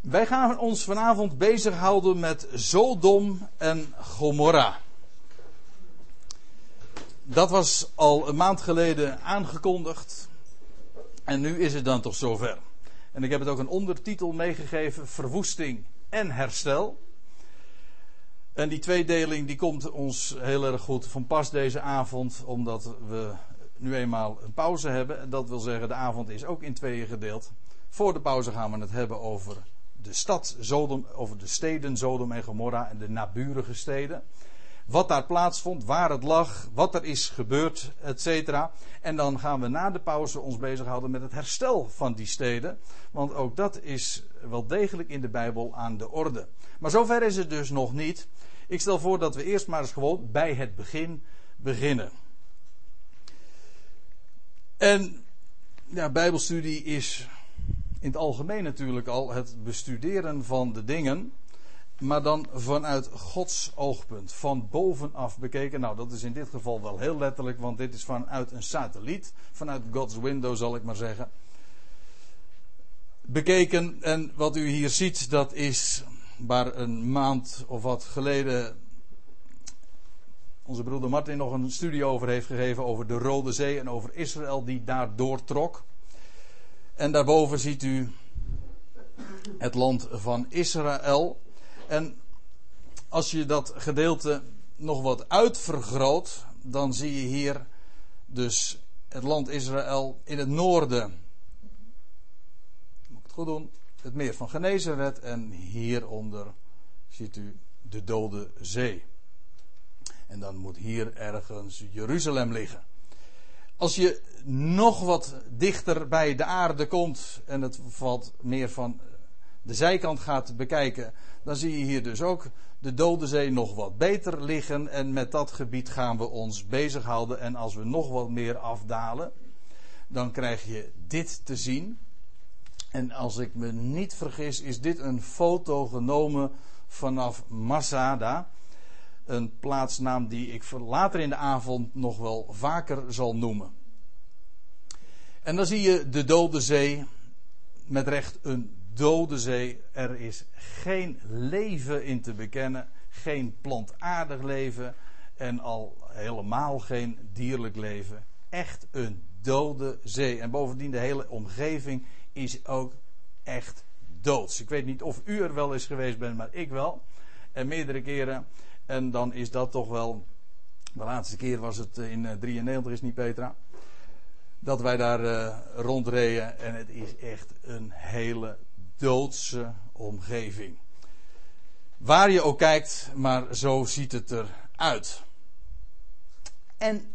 Wij gaan ons vanavond bezighouden met Sodom en Gomorra. Dat was al een maand geleden aangekondigd. En nu is het dan toch zover. En ik heb het ook een ondertitel meegegeven: Verwoesting en herstel. En die tweedeling die komt ons heel erg goed van pas deze avond, omdat we nu eenmaal een pauze hebben. En dat wil zeggen, de avond is ook in tweeën gedeeld. Voor de pauze gaan we het hebben over de stad Sodom, over de steden Sodom en Gomorra en de naburige steden. Wat daar plaatsvond, waar het lag, wat er is gebeurd, etc. En dan gaan we na de pauze ons bezighouden met het herstel van die steden. Want ook dat is wel degelijk in de Bijbel aan de orde. Maar zover is het dus nog niet. Ik stel voor dat we eerst maar eens gewoon bij het begin beginnen. En ja, Bijbelstudie is in het algemeen natuurlijk al het bestuderen van de dingen, maar dan vanuit Gods oogpunt, van bovenaf bekeken. Nou, dat is in dit geval wel heel letterlijk, want dit is vanuit een satelliet, vanuit God's window zal ik maar zeggen. Bekeken en wat u hier ziet, dat is waar een maand of wat geleden onze broeder Martin nog een studie over heeft gegeven over de Rode Zee en over Israël die daar doortrok. En daarboven ziet u het land van Israël. En als je dat gedeelte nog wat uitvergroot, dan zie je hier dus het land Israël in het noorden. Moet ik het goed doen? Het meer van Genezeret en hieronder ziet u de Dode Zee. En dan moet hier ergens Jeruzalem liggen. Als je nog wat dichter bij de aarde komt en het valt meer van de zijkant gaat bekijken, dan zie je hier dus ook de Dode Zee nog wat beter liggen. En met dat gebied gaan we ons bezighouden. En als we nog wat meer afdalen, dan krijg je dit te zien. En als ik me niet vergis, is dit een foto genomen vanaf Masada. Een plaatsnaam die ik later in de avond nog wel vaker zal noemen. En dan zie je de Dode Zee. Met recht een Dode Zee. Er is geen leven in te bekennen. Geen plantaardig leven. En al helemaal geen dierlijk leven. Echt een dode zee. En bovendien de hele omgeving is ook echt doods. Ik weet niet of u er wel eens geweest bent, maar ik wel. En meerdere keren. En dan is dat toch wel. De laatste keer was het in 93, is niet Petra. Dat wij daar uh, rondreden. En het is echt een hele doodse omgeving. Waar je ook kijkt, maar zo ziet het eruit. En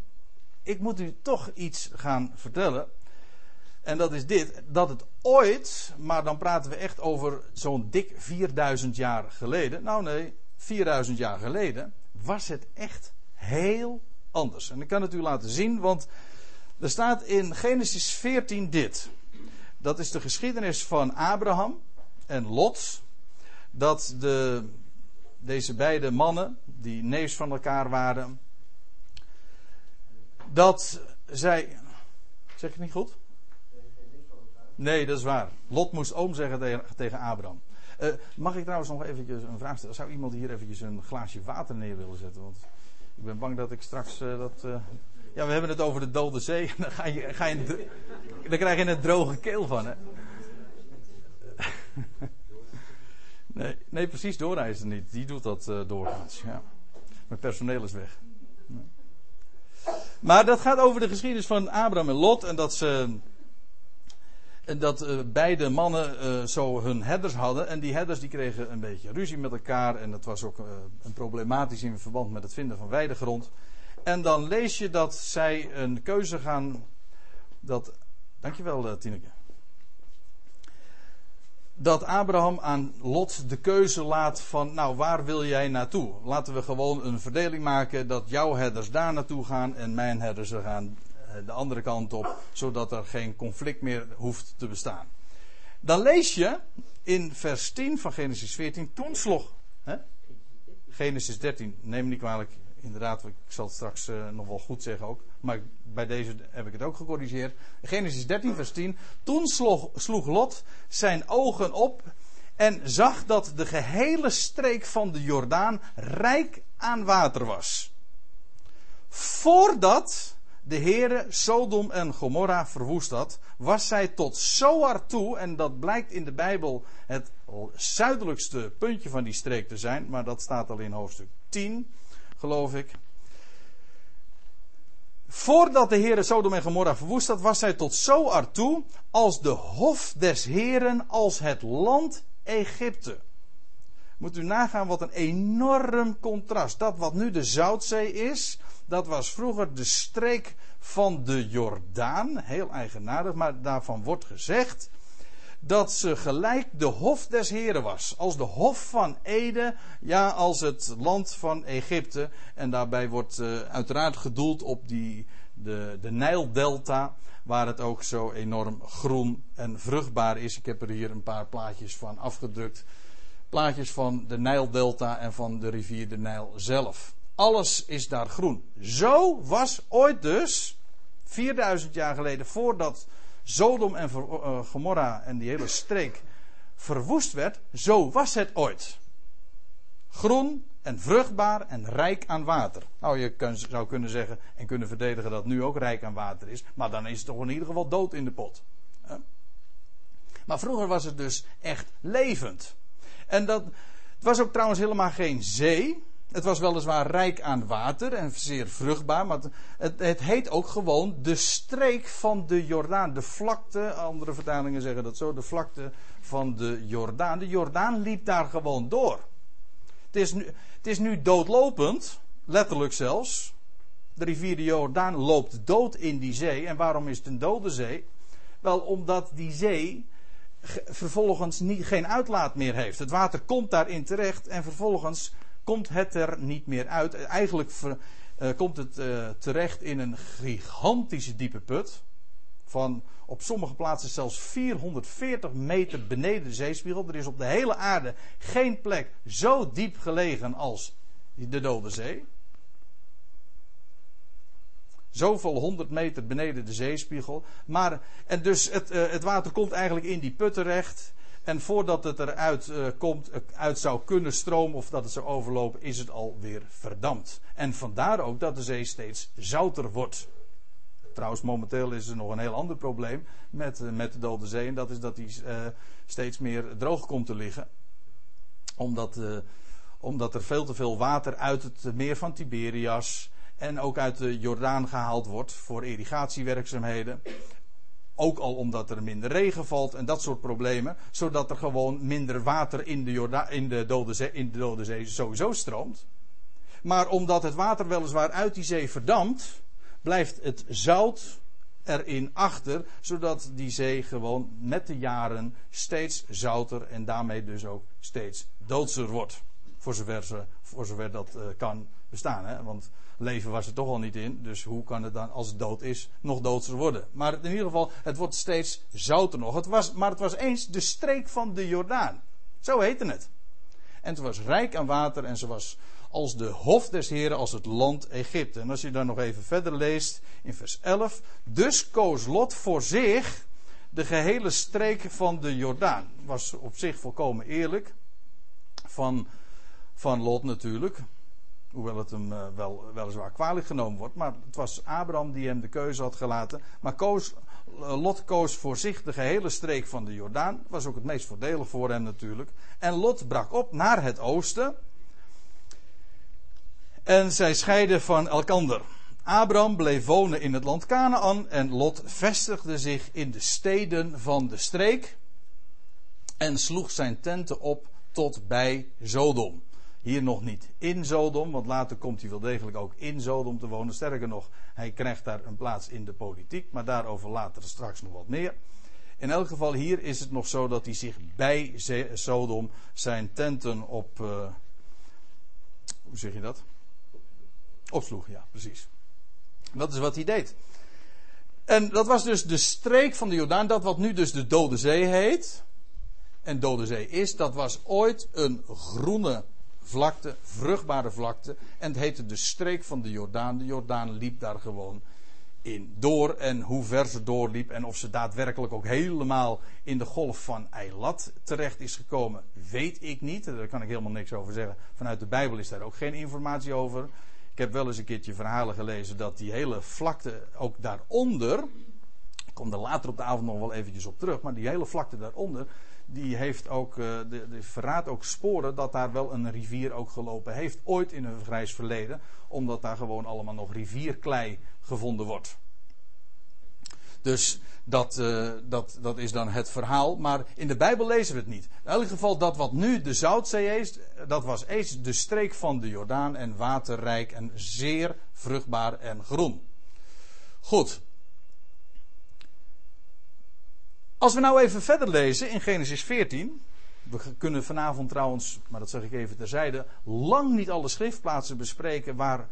ik moet u toch iets gaan vertellen. En dat is dit: dat het ooit, maar dan praten we echt over zo'n dik 4000 jaar geleden. Nou nee, 4000 jaar geleden was het echt heel anders. En ik kan het u laten zien, want er staat in Genesis 14 dit. Dat is de geschiedenis van Abraham en Lot. Dat de, deze beide mannen, die neefs van elkaar waren, dat zij. Zeg ik niet goed? Nee, dat is waar. Lot moest oom zeggen tegen, tegen Abraham. Uh, mag ik trouwens nog eventjes een vraag stellen? Zou iemand hier eventjes een glaasje water neer willen zetten? Want ik ben bang dat ik straks uh, dat. Uh... Ja, we hebben het over de Dode Zee. Dan, ga je, ga je dan krijg je een droge keel van, hè? nee, nee, precies, doorreizen niet. Die doet dat doorgaans. Ja. Mijn personeel is weg. Maar dat gaat over de geschiedenis van Abraham en Lot. En dat ze en dat uh, beide mannen uh, zo hun herders hadden. En die herders die kregen een beetje ruzie met elkaar. En dat was ook uh, een problematisch in verband met het vinden van weidegrond. En dan lees je dat zij een keuze gaan. Dat, dankjewel Tineke. Dat Abraham aan Lot de keuze laat van, nou waar wil jij naartoe? Laten we gewoon een verdeling maken dat jouw herders daar naartoe gaan en mijn herders er gaan de andere kant op, zodat er geen conflict meer hoeft te bestaan. Dan lees je in vers 10 van Genesis 14, toen sloeg. Hè? Genesis 13, neem niet kwalijk, inderdaad, ik zal het straks uh, nog wel goed zeggen ook, maar bij deze heb ik het ook gecorrigeerd. Genesis 13, vers 10, toen sloeg, sloeg Lot zijn ogen op En zag dat de gehele streek van de Jordaan rijk aan water was. Voordat de Heere Sodom en Gomorra verwoest had, was zij tot Zoar toe, en dat blijkt in de Bijbel het zuidelijkste puntje van die streek te zijn, maar dat staat al in hoofdstuk 10, geloof ik. Voordat de Heere Sodom en Gomorra verwoest had, was zij tot Zoar toe als de hof des Heren, als het land Egypte. Moet u nagaan wat een enorm contrast. Dat wat nu de Zoutzee is, dat was vroeger de streek van de Jordaan. Heel eigenaardig, maar daarvan wordt gezegd dat ze gelijk de hof des Heren was. Als de hof van Ede, ja, als het land van Egypte. En daarbij wordt uh, uiteraard gedoeld op die, de, de Nijldelta, waar het ook zo enorm groen en vruchtbaar is. Ik heb er hier een paar plaatjes van afgedrukt. Plaatjes van de Nijldelta en van de rivier de Nijl zelf. Alles is daar groen. Zo was ooit dus, 4000 jaar geleden, voordat Sodom en eh, Gomorra en die hele streek verwoest werd, zo was het ooit. Groen en vruchtbaar en rijk aan water. Nou, je zou kunnen zeggen en kunnen verdedigen dat het nu ook rijk aan water is, maar dan is het toch in ieder geval dood in de pot. Maar vroeger was het dus echt levend. En dat, het was ook trouwens helemaal geen zee. Het was weliswaar rijk aan water en zeer vruchtbaar, maar het, het, heet ook gewoon de streek van de Jordaan. De vlakte, andere vertalingen zeggen dat zo, de vlakte van de Jordaan. De Jordaan liep daar gewoon door. Het is nu, het is nu doodlopend, letterlijk zelfs. De rivier de Jordaan loopt dood in die zee. En waarom is het een dode zee? Wel, omdat die zee vervolgens niet, geen uitlaat meer heeft. Het water komt daarin terecht en vervolgens komt het er niet meer uit. Eigenlijk uh, komt het uh, terecht in een gigantische diepe put. Van op sommige plaatsen zelfs 440 meter beneden de zeespiegel. Er is op de hele aarde geen plek zo diep gelegen als de Dode Zee. Zoveel honderd meter beneden de zeespiegel. Maar, en dus het, uh, het water komt eigenlijk in die put terecht. En voordat het eruit uh, komt, uh, uit zou kunnen stromen of dat het zou overlopen, is het alweer verdampt. En vandaar ook dat de zee steeds zouter wordt. Trouwens, momenteel is er nog een heel ander probleem met, uh, met de Dode Zee. En dat is dat die steeds meer droog komt te liggen. Omdat, omdat er veel te veel water uit het meer van Tiberias en ook uit de Jordaan gehaald wordt voor irrigatiewerkzaamheden. Ook al omdat er minder regen valt en dat soort problemen. Zodat er gewoon minder water in de, Jorda in de, Dode, Zee, in de Dode Zee sowieso stroomt. Maar omdat het water weliswaar uit die zee verdampt, blijft het zout erin achter. Zodat die zee gewoon met de jaren steeds zouter en daarmee dus ook steeds doodser wordt. Voor zover, voor zover dat uh, kan bestaan. Hè? Want leven was er toch al niet in. Dus hoe kan het dan, als het dood is, nog doodser worden? Maar in ieder geval, het wordt steeds zouter nog. Het was, maar het was eens de streek van de Jordaan. Zo heette het. En het was rijk aan water en ze was als de hof des heren, als het land Egypte. En als je dan nog even verder leest in vers 11. Dus koos Lot voor zich de gehele streek van de Jordaan. Was op zich volkomen eerlijk. Van, van Lot natuurlijk. Hoewel het hem uh, wel, weliswaar kwalijk genomen wordt. Maar het was Abraham die hem de keuze had gelaten. Maar uh, Lot koos voor zich de gehele streek van de Jordaan. Was ook het meest voordelig voor hem natuurlijk. En Lot brak op naar het oosten. En zij scheiden van elkander. Abraham bleef wonen in het land Canaan. En Lot vestigde zich in de steden van de streek. En sloeg zijn tenten op tot bij Sodom. Hier nog niet in Sodom, want later komt hij wel degelijk ook in Sodom te wonen. Sterker nog, hij krijgt daar een plaats in de politiek, maar daarover later straks nog wat meer. In elk geval, hier is het nog zo dat hij zich bij Sodom zijn tenten op. Uh, hoe zeg je dat? Opsloeg, ja, precies. Dat is wat hij deed. En dat was dus de streek van de Jordaan, dat wat nu dus de Dode Zee heet. En Dode Zee is, dat was ooit een groene vlakte, vruchtbare vlakte. En het heette de streek van de Jordaan. De Jordaan liep daar gewoon in door en hoe ver ze doorliep en of ze daadwerkelijk ook helemaal in de golf van Eilat terecht is gekomen, weet ik niet. Daar kan ik helemaal niks over zeggen. Vanuit de Bijbel is daar ook geen informatie over. Ik heb wel eens een keertje verhalen gelezen dat die hele vlakte ook daaronder, ik kom er later op de avond nog wel eventjes op terug, maar die hele vlakte daaronder, die heeft ook, uh, de, de verraadt ook sporen dat daar wel een rivier ook gelopen heeft, ooit in een grijs verleden, omdat daar gewoon allemaal nog rivierklei gevonden wordt. Dus dat, uh, dat, dat is dan het verhaal. Maar in de Bijbel lezen we het niet. In elk geval, dat wat nu de Zoutzee is, dat was eens de streek van de Jordaan en waterrijk en zeer vruchtbaar en groen. Goed. Als we nou even verder lezen in Genesis 14. We kunnen vanavond trouwens, maar dat zeg ik even terzijde, lang niet alle schriftplaatsen bespreken waar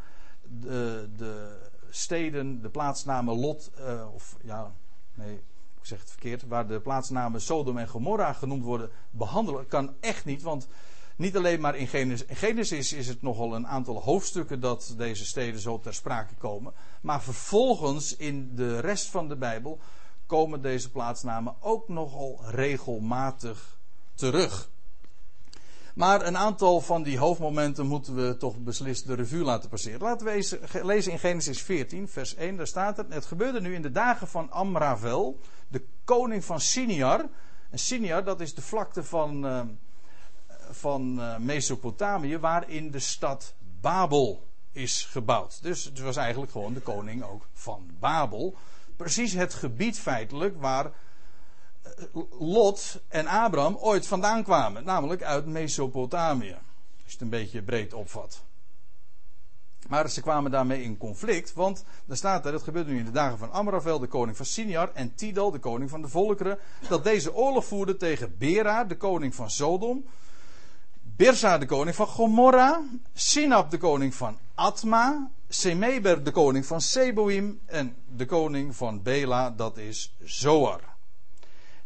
de, de steden, de plaatsnamen Lot, uh, of ja, nee, ik zeg het verkeerd, waar de plaatsnamen Sodom en Gomorra genoemd worden, behandelen. Kan echt niet, want niet alleen maar in Genesis, in Genesis is het nogal een aantal hoofdstukken dat deze steden zo ter sprake komen. Maar vervolgens in de rest van de Bijbel komen deze plaatsnamen ook nogal regelmatig terug. Maar een aantal van die hoofdmomenten moeten we toch beslist de revue laten passeren. Laten we lezen in Genesis 14, vers 1. Daar staat het. Het gebeurde nu in de dagen van Amravel, de koning van Siniar. En Siniar, dat is de vlakte van, uh, van uh, Mesopotamië, waarin de stad Babel is gebouwd. Dus het was eigenlijk gewoon de koning ook van Babel. Precies het gebied feitelijk waar Lot en Abraham ooit vandaan kwamen, namelijk uit Mesopotamië. Als je het een beetje breed opvat. Maar ze kwamen daarmee in conflict, want er staat er, dat gebeurde nu in de dagen van Amravel, de koning van Siniar, en Tidal, de koning van de volkeren, dat deze oorlog voerden tegen Bera, de koning van Sodom, Birsa, de koning van Gomorra, Sinab, de koning van Atma, Semeber, de koning van Seboim, en de koning van Bela, dat is Zoar.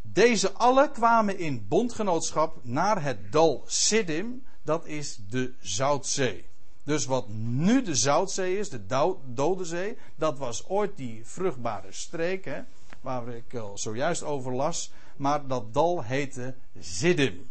Deze alle kwamen in bondgenootschap naar het dal Siddim, dat is de Zoutzee. Dus wat nu de Zoutzee is, de Dode Zee, dat was ooit die vruchtbare streek, waar ik al zojuist over las. Maar dat dal heette Siddim.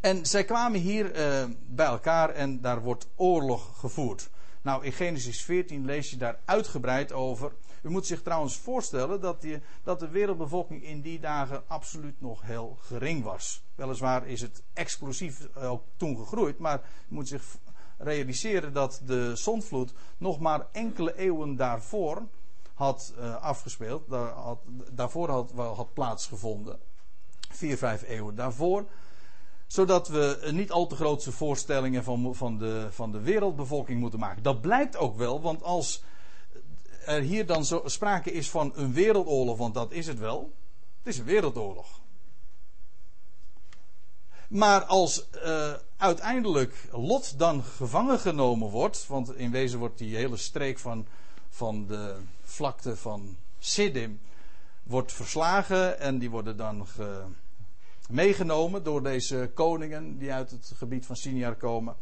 En zij kwamen hier uh, bij elkaar en daar wordt oorlog gevoerd. Nou, in Genesis 14 lees je daar uitgebreid over. U moet zich trouwens voorstellen dat, dat de wereldbevolking in die dagen absoluut nog heel gering was. Weliswaar is het explosief eh, ook toen gegroeid, maar u moet zich realiseren dat de zondvloed nog maar enkele eeuwen daarvoor had uh, afgespeeld. Daar had, daarvoor had, had plaatsgevonden. Vier, vijf eeuwen daarvoor zodat we niet al te grootse voorstellingen van, van, de, van de wereldbevolking moeten maken. Dat blijkt ook wel, want als er hier dan zo sprake is van een wereldoorlog, want dat is het wel. Het is een wereldoorlog. Maar als uh, uiteindelijk Lot dan gevangen genomen wordt, want in wezen wordt die hele streek van, van de vlakte van Siddim wordt verslagen en die worden dan ge, meegenomen door deze koningen die uit het gebied van Siniar komen.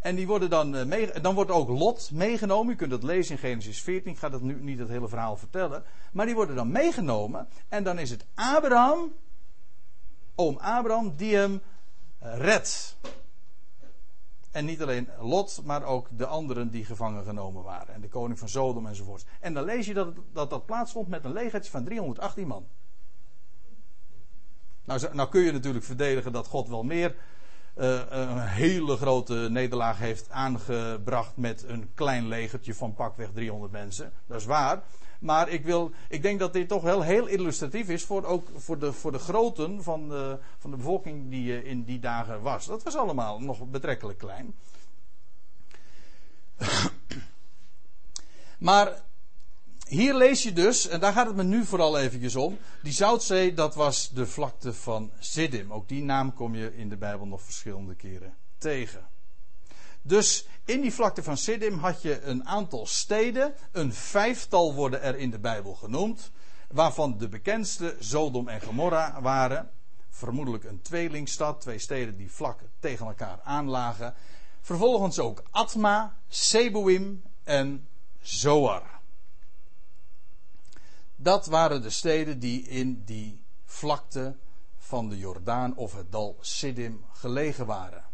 En die worden dan, uh, mee, dan wordt ook Lot meegenomen. U kunt dat lezen in Genesis 14. Ik ga dat nu niet het hele verhaal vertellen. Maar die worden dan meegenomen. En dan is het Abraham, oom Abraham, die hem uh, redt. En niet alleen Lot, maar ook de anderen die gevangen genomen waren. En de koning van Sodom enzovoort. En dan lees je dat dat, dat plaatsvond met een legertje van 318 man. Nou, nou kun je natuurlijk verdedigen dat God wel meer uh, een hele grote nederlaag heeft aangebracht met een klein legertje van pakweg 300 mensen. Dat is waar. Maar ik, wil, ik denk dat dit toch wel heel illustratief is voor, ook voor, de, voor de groten van de, van de bevolking die in die dagen was. Dat was allemaal nog betrekkelijk klein. maar hier lees je dus, en daar gaat het me nu vooral eventjes om. Die Zoutzee, dat was de vlakte van Siddim. Ook die naam kom je in de Bijbel nog verschillende keren tegen. Dus in die vlakte van Siddim had je een aantal steden. Een vijftal worden er in de Bijbel genoemd. Waarvan de bekendste Sodom en Gomorra waren. Vermoedelijk een tweelingstad. Twee steden die vlak tegen elkaar aanlagen. Vervolgens ook Atma, Seboim en Zoar. Dat waren de steden die in die vlakte van de Jordaan of het dal Siddim gelegen waren.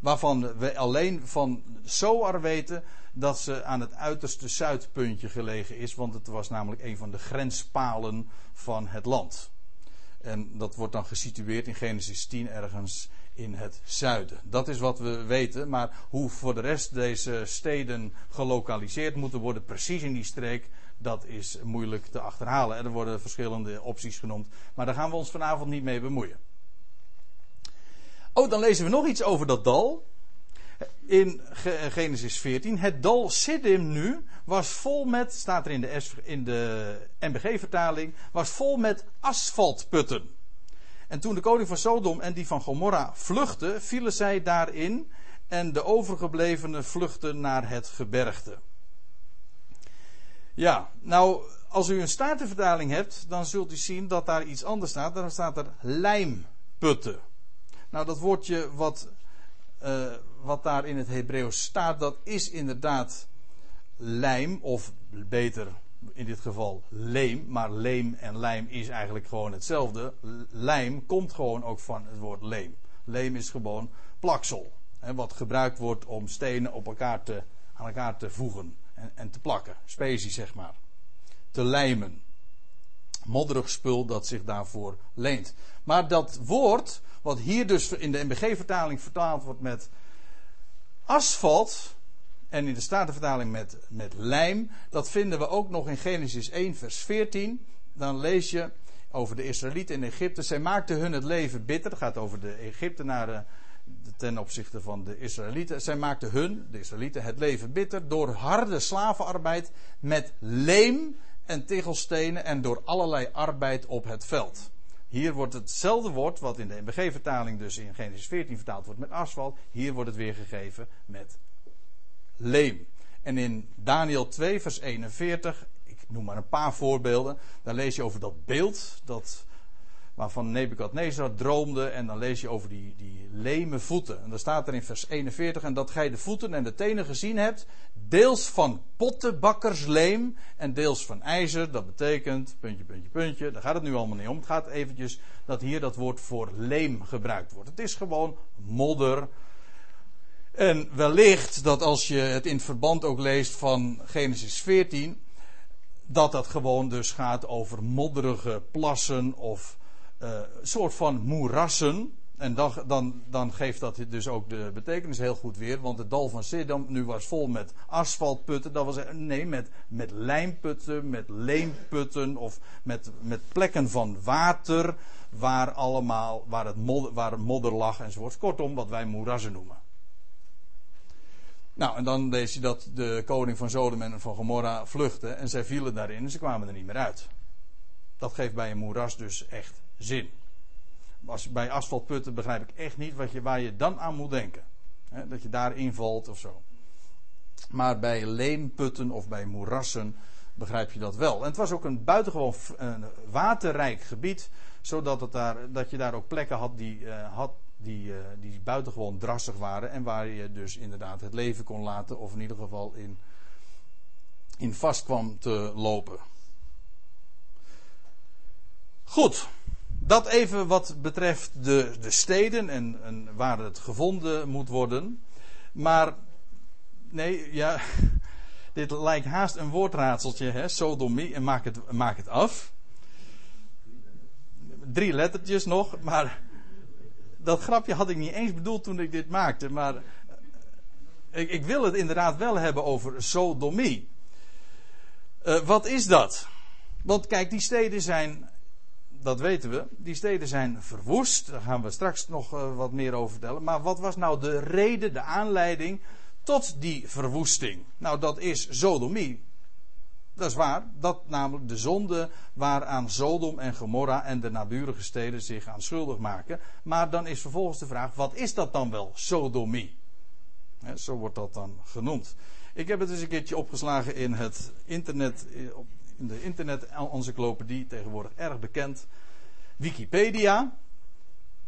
Waarvan we alleen van Soar weten dat ze aan het uiterste zuidpuntje gelegen is, want het was namelijk een van de grenspalen van het land. En dat wordt dan gesitueerd in Genesis 10 ergens in het zuiden. Dat is wat we weten, maar hoe voor de rest deze steden gelokaliseerd moeten worden, precies in die streek, dat is moeilijk te achterhalen. Er worden verschillende opties genoemd, maar daar gaan we ons vanavond niet mee bemoeien. Oh, dan lezen we nog iets over dat dal. In Genesis 14. Het dal Siddim nu was vol met, staat er in de, de MBG-vertaling, was vol met asfaltputten. En toen de koning van Sodom en die van Gomorra vluchtten, vielen zij daarin en de overgeblevenen vluchtten naar het gebergte. Ja, nou, als u een statenvertaling hebt, dan zult u zien dat daar iets anders staat. Dan staat er lijmputten. Nou, dat woordje wat, uh, wat daar in het Hebreeuws staat, dat is inderdaad lijm, of beter in dit geval leem, maar leem en lijm is eigenlijk gewoon hetzelfde. Lijm komt gewoon ook van het woord leem. Leem is gewoon plaksel, hè, wat gebruikt wordt om stenen op elkaar te, aan elkaar te voegen en, te plakken, specie zeg maar. Te lijmen. Modderig spul dat zich daarvoor leent. Maar dat woord, wat hier dus in de MBG-vertaling vertaald wordt met asfalt, en in de Statenvertaling met, met lijm. Dat vinden we ook nog in Genesis 1, vers 14. Dan lees je over de Israëlieten in Egypte. Zij maakten hun het leven bitter. Het gaat over de Egyptenaren ten opzichte van de Israëlieten. Zij maakten hun, de Israëlieten, het leven bitter door harde slavenarbeid met leem en tegelstenen en door allerlei arbeid op het veld. Hier wordt hetzelfde woord, wat in de MBG-vertaling dus in Genesis 14 vertaald wordt met asfalt, hier wordt het weer gegeven met leem. En in Daniel 2, vers 41, ik noem maar een paar voorbeelden, daar lees je over dat beeld dat, waarvan Nebukadnezar droomde. En dan lees je over die, die leme voeten. En dan staat er in vers 41, en dat gij de voeten en de tenen gezien hebt, deels van pottenbakkersleem en deels van ijzer. Dat betekent, puntje, puntje, puntje, daar gaat het nu allemaal niet om. Het gaat eventjes dat hier dat woord voor leem gebruikt wordt. Het is gewoon modder en wellicht dat als je het in verband ook leest van Genesis 14, dat dat gewoon dus gaat over modderige plassen of uh, soort van moerassen. En dan, dan, dan, geeft dat dus ook de betekenis heel goed weer. Want het dal van Sidam nu was vol met asfaltputten. Dat was nee, met, met lijmputten, met leemputten of met, met plekken van water. Waar allemaal, waar, het modder, waar modder lag enzovoort. Kortom, wat wij moerassen noemen. Nou, en dan lees je dat de koning van Sodom en van Gomorra vluchtte en zij vielen daarin en ze kwamen er niet meer uit. Dat geeft bij een moeras dus echt zin. Als, bij asfaltputten begrijp ik echt niet wat je, waar je dan aan moet denken. dat je daarin valt of zo. Maar bij leemputten of bij moerassen begrijp je dat wel. En het was ook een buitengewoon een waterrijk gebied, zodat het daar, dat je daar ook plekken had die, uh, had, die, uh, die buitengewoon drassig waren en waar je dus inderdaad het leven kon laten, of in ieder geval in, in vast kwam te lopen. Goed, dat even wat betreft de, de steden en, en waar het gevonden moet worden. Maar, nee, ja, dit lijkt haast een woordraadseltje, hè, sodomie, en maak het, maak het af. Drie lettertjes nog, maar dat grapje had ik niet eens bedoeld toen ik dit maakte, maar eh, ik, ik wil het inderdaad wel hebben over sodomie. Uh, wat is dat? Want kijk, die steden zijn, dat weten we, die steden zijn verwoest. Daar gaan we straks nog uh, wat meer over vertellen. Maar wat was nou de reden, de aanleiding tot die verwoesting? Nou, dat is sodomie. Dat is waar. Dat namelijk de zonde waaraan Sodom en Gomorra en de naburige steden zich aan schuldig maken. Maar dan is vervolgens de vraag: wat is dat dan wel, sodomie? zo wordt dat dan genoemd. Ik heb het eens een keertje opgeslagen in het internet, de internet-encyclopedie, tegenwoordig erg bekend, Wikipedia.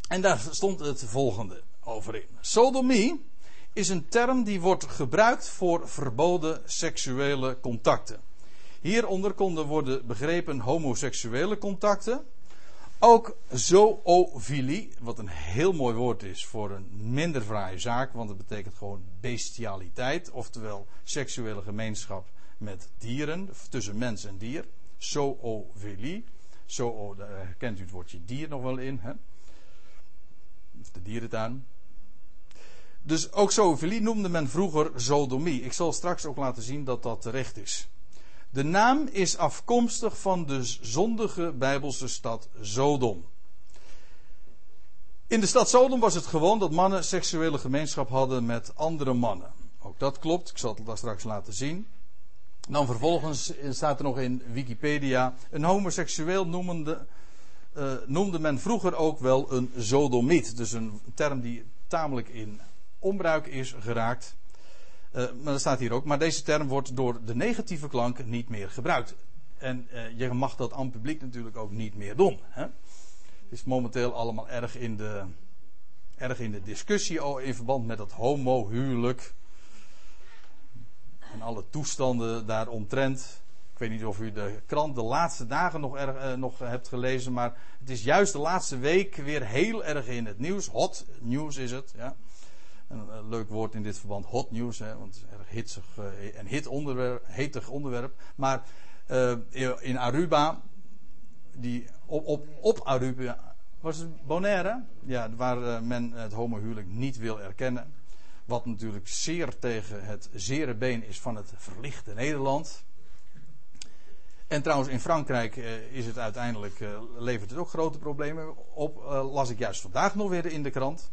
En daar stond het volgende over in. Sodomie is een term die wordt gebruikt voor verboden seksuele contacten. Hieronder konden worden begrepen homoseksuele contacten. Ook zoofilie, wat een heel mooi woord is voor een minder fraaie zaak, want het betekent gewoon bestialiteit, oftewel seksuele gemeenschap met dieren, tussen mens en dier. Zoofilie. Zo, daar herkent u het woordje dier nog wel in, hè? De dierentuin. Dus ook zoofilie noemde men vroeger sodomie. Ik zal straks ook laten zien dat dat terecht is. De naam is afkomstig van de zondige Bijbelse stad Sodom. In de stad Sodom was het gewoon dat mannen seksuele gemeenschap hadden met andere mannen. Ook dat klopt, ik zal het daar straks laten zien. Dan vervolgens staat er nog in Wikipedia: een homoseksueel noemende, uh, noemde men vroeger ook wel een sodomiet. Dus een term die tamelijk in onbruik is geraakt. Uh, maar dat staat hier ook. Maar deze term wordt door de negatieve klank niet meer gebruikt. En uh, je mag dat aan het publiek natuurlijk ook niet meer doen. Hè? Het is momenteel allemaal erg in de, erg in de discussie in verband met dat homohuwelijk. En alle toestanden daaromtrent. Ik weet niet of u de krant de laatste dagen nog, erg, uh, nog hebt gelezen. Maar het is juist de laatste week weer heel erg in het nieuws. Hot nieuws is het. Ja. Een, leuk woord in dit verband, hot hè, want het is erg hitsig uh, en hit onderwerp, hetig onderwerp. Maar in Aruba, die, op, op, op Aruba, was het Bonaire? Ja, waar men het homohuwelijk niet wil erkennen. Wat natuurlijk zeer tegen het zere been is van het verlichte Nederland. En trouwens, in Frankrijk is het uiteindelijk, levert het ook grote problemen op. las ik juist vandaag nog weer in de krant.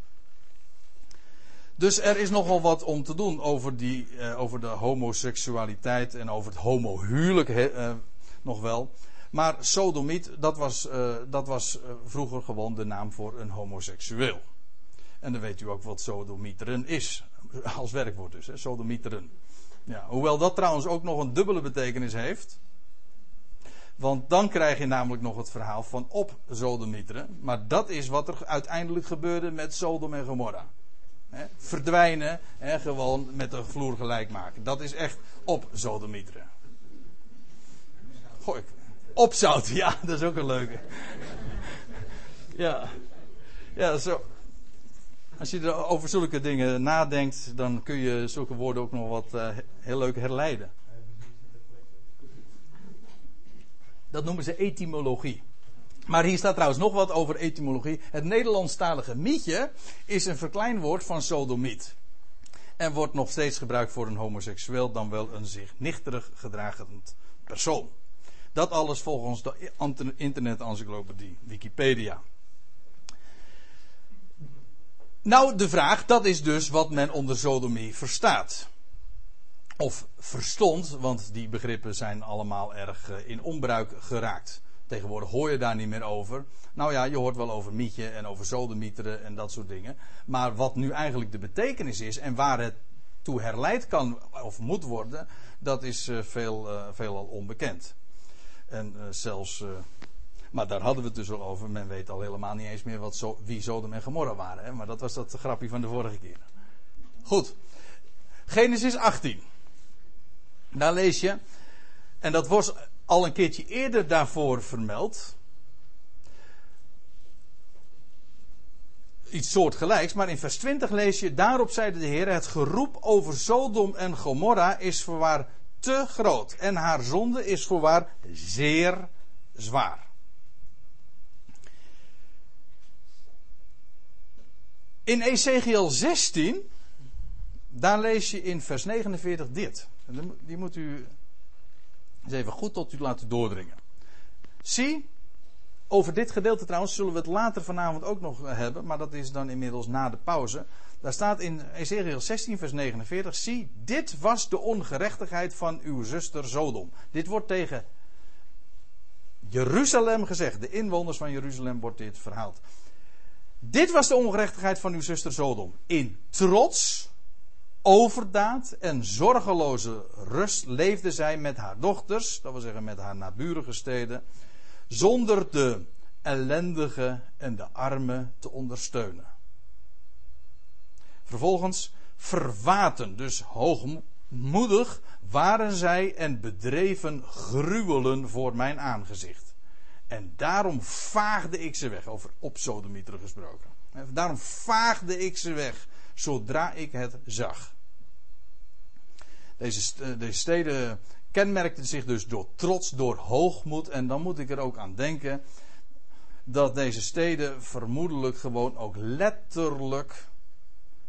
Dus er is nogal wat om te doen over, die, over de homoseksualiteit en over het homohuwelijk nog wel. Maar sodomiet, dat was, dat was vroeger gewoon de naam voor een homoseksueel. En dan weet u ook wat sodomieteren is. Als werkwoord dus, hè, sodomieteren. Ja, hoewel dat trouwens ook nog een dubbele betekenis heeft. Want dan krijg je namelijk nog het verhaal van op sodomieteren. Maar dat is wat er uiteindelijk gebeurde met Sodom en Gomorra verdwijnen en gewoon met de vloer gelijk maken. Dat is echt op Zodemieteren. Gooi op zout, ja, dat is ook een leuke. ja, ja, zo. Als je er over zulke dingen nadenkt, dan kun je zulke woorden ook nog wat uh, heel leuk herleiden. Dat noemen ze etymologie. Maar hier staat trouwens nog wat over etymologie. Het Nederlandstalige mietje is een verkleinwoord van sodomiet. En wordt nog steeds gebruikt voor een homoseksueel, dan wel een zich nichterig gedragend persoon. Dat alles volgens de internet-encyclopedie Wikipedia. Nou, de vraag, dat is dus wat men onder sodomie verstaat. Of verstond, want die begrippen zijn allemaal erg eh, in onbruik geraakt. Tegenwoordig hoor je daar niet meer over. Nou ja, je hoort wel over mietje en over zodemieteren en dat soort dingen. Maar wat nu eigenlijk de betekenis is en waar het toe herleid kan of moet worden, dat is uh, veel, uh, veelal onbekend. En zelfs, maar daar hadden we het dus al over. Men weet al helemaal niet eens meer wat wie Sodom en Gomorra waren. Hè? Maar dat was dat grapje van de vorige keer. Goed. Genesis 18. Daar lees je. En dat was al een keertje eerder daarvoor vermeld. Iets soortgelijks, maar in vers 20 lees je: Daarop zeide de Heer: Het geroep over Sodom en Gomorra is voorwaar te groot. En haar zonde is voorwaar zeer zwaar. In Ezekiel 16, daar lees je in vers 49 dit. Die moet u eens even goed tot u laten doordringen. Zie, over dit gedeelte trouwens zullen we het later vanavond ook nog hebben, maar dat is dan inmiddels na de pauze. Daar staat in Ezekiel 16, vers 49: Zie, dit was de ongerechtigheid van uw zuster Sodom. Dit wordt tegen Jeruzalem gezegd. De inwoners van Jeruzalem wordt dit verhaald. Dit was de ongerechtigheid van uw zuster Sodom. In trots overdaad en zorgeloze rust leefde zij met haar dochters, dat wil zeggen met haar naburige steden, zonder de ellendige en de armen te ondersteunen. Vervolgens verwaten, dus hoog, hoogmoedig waren zij en bedreven gruwelen voor mijn aangezicht. En daarom vaagde ik ze weg, over op sodemieter gesproken. Daarom vaagde ik ze weg, zodra ik het zag. Deze, deze steden kenmerkten zich dus door trots, door hoogmoed. En dan moet ik er ook aan denken dat deze steden vermoedelijk gewoon ook letterlijk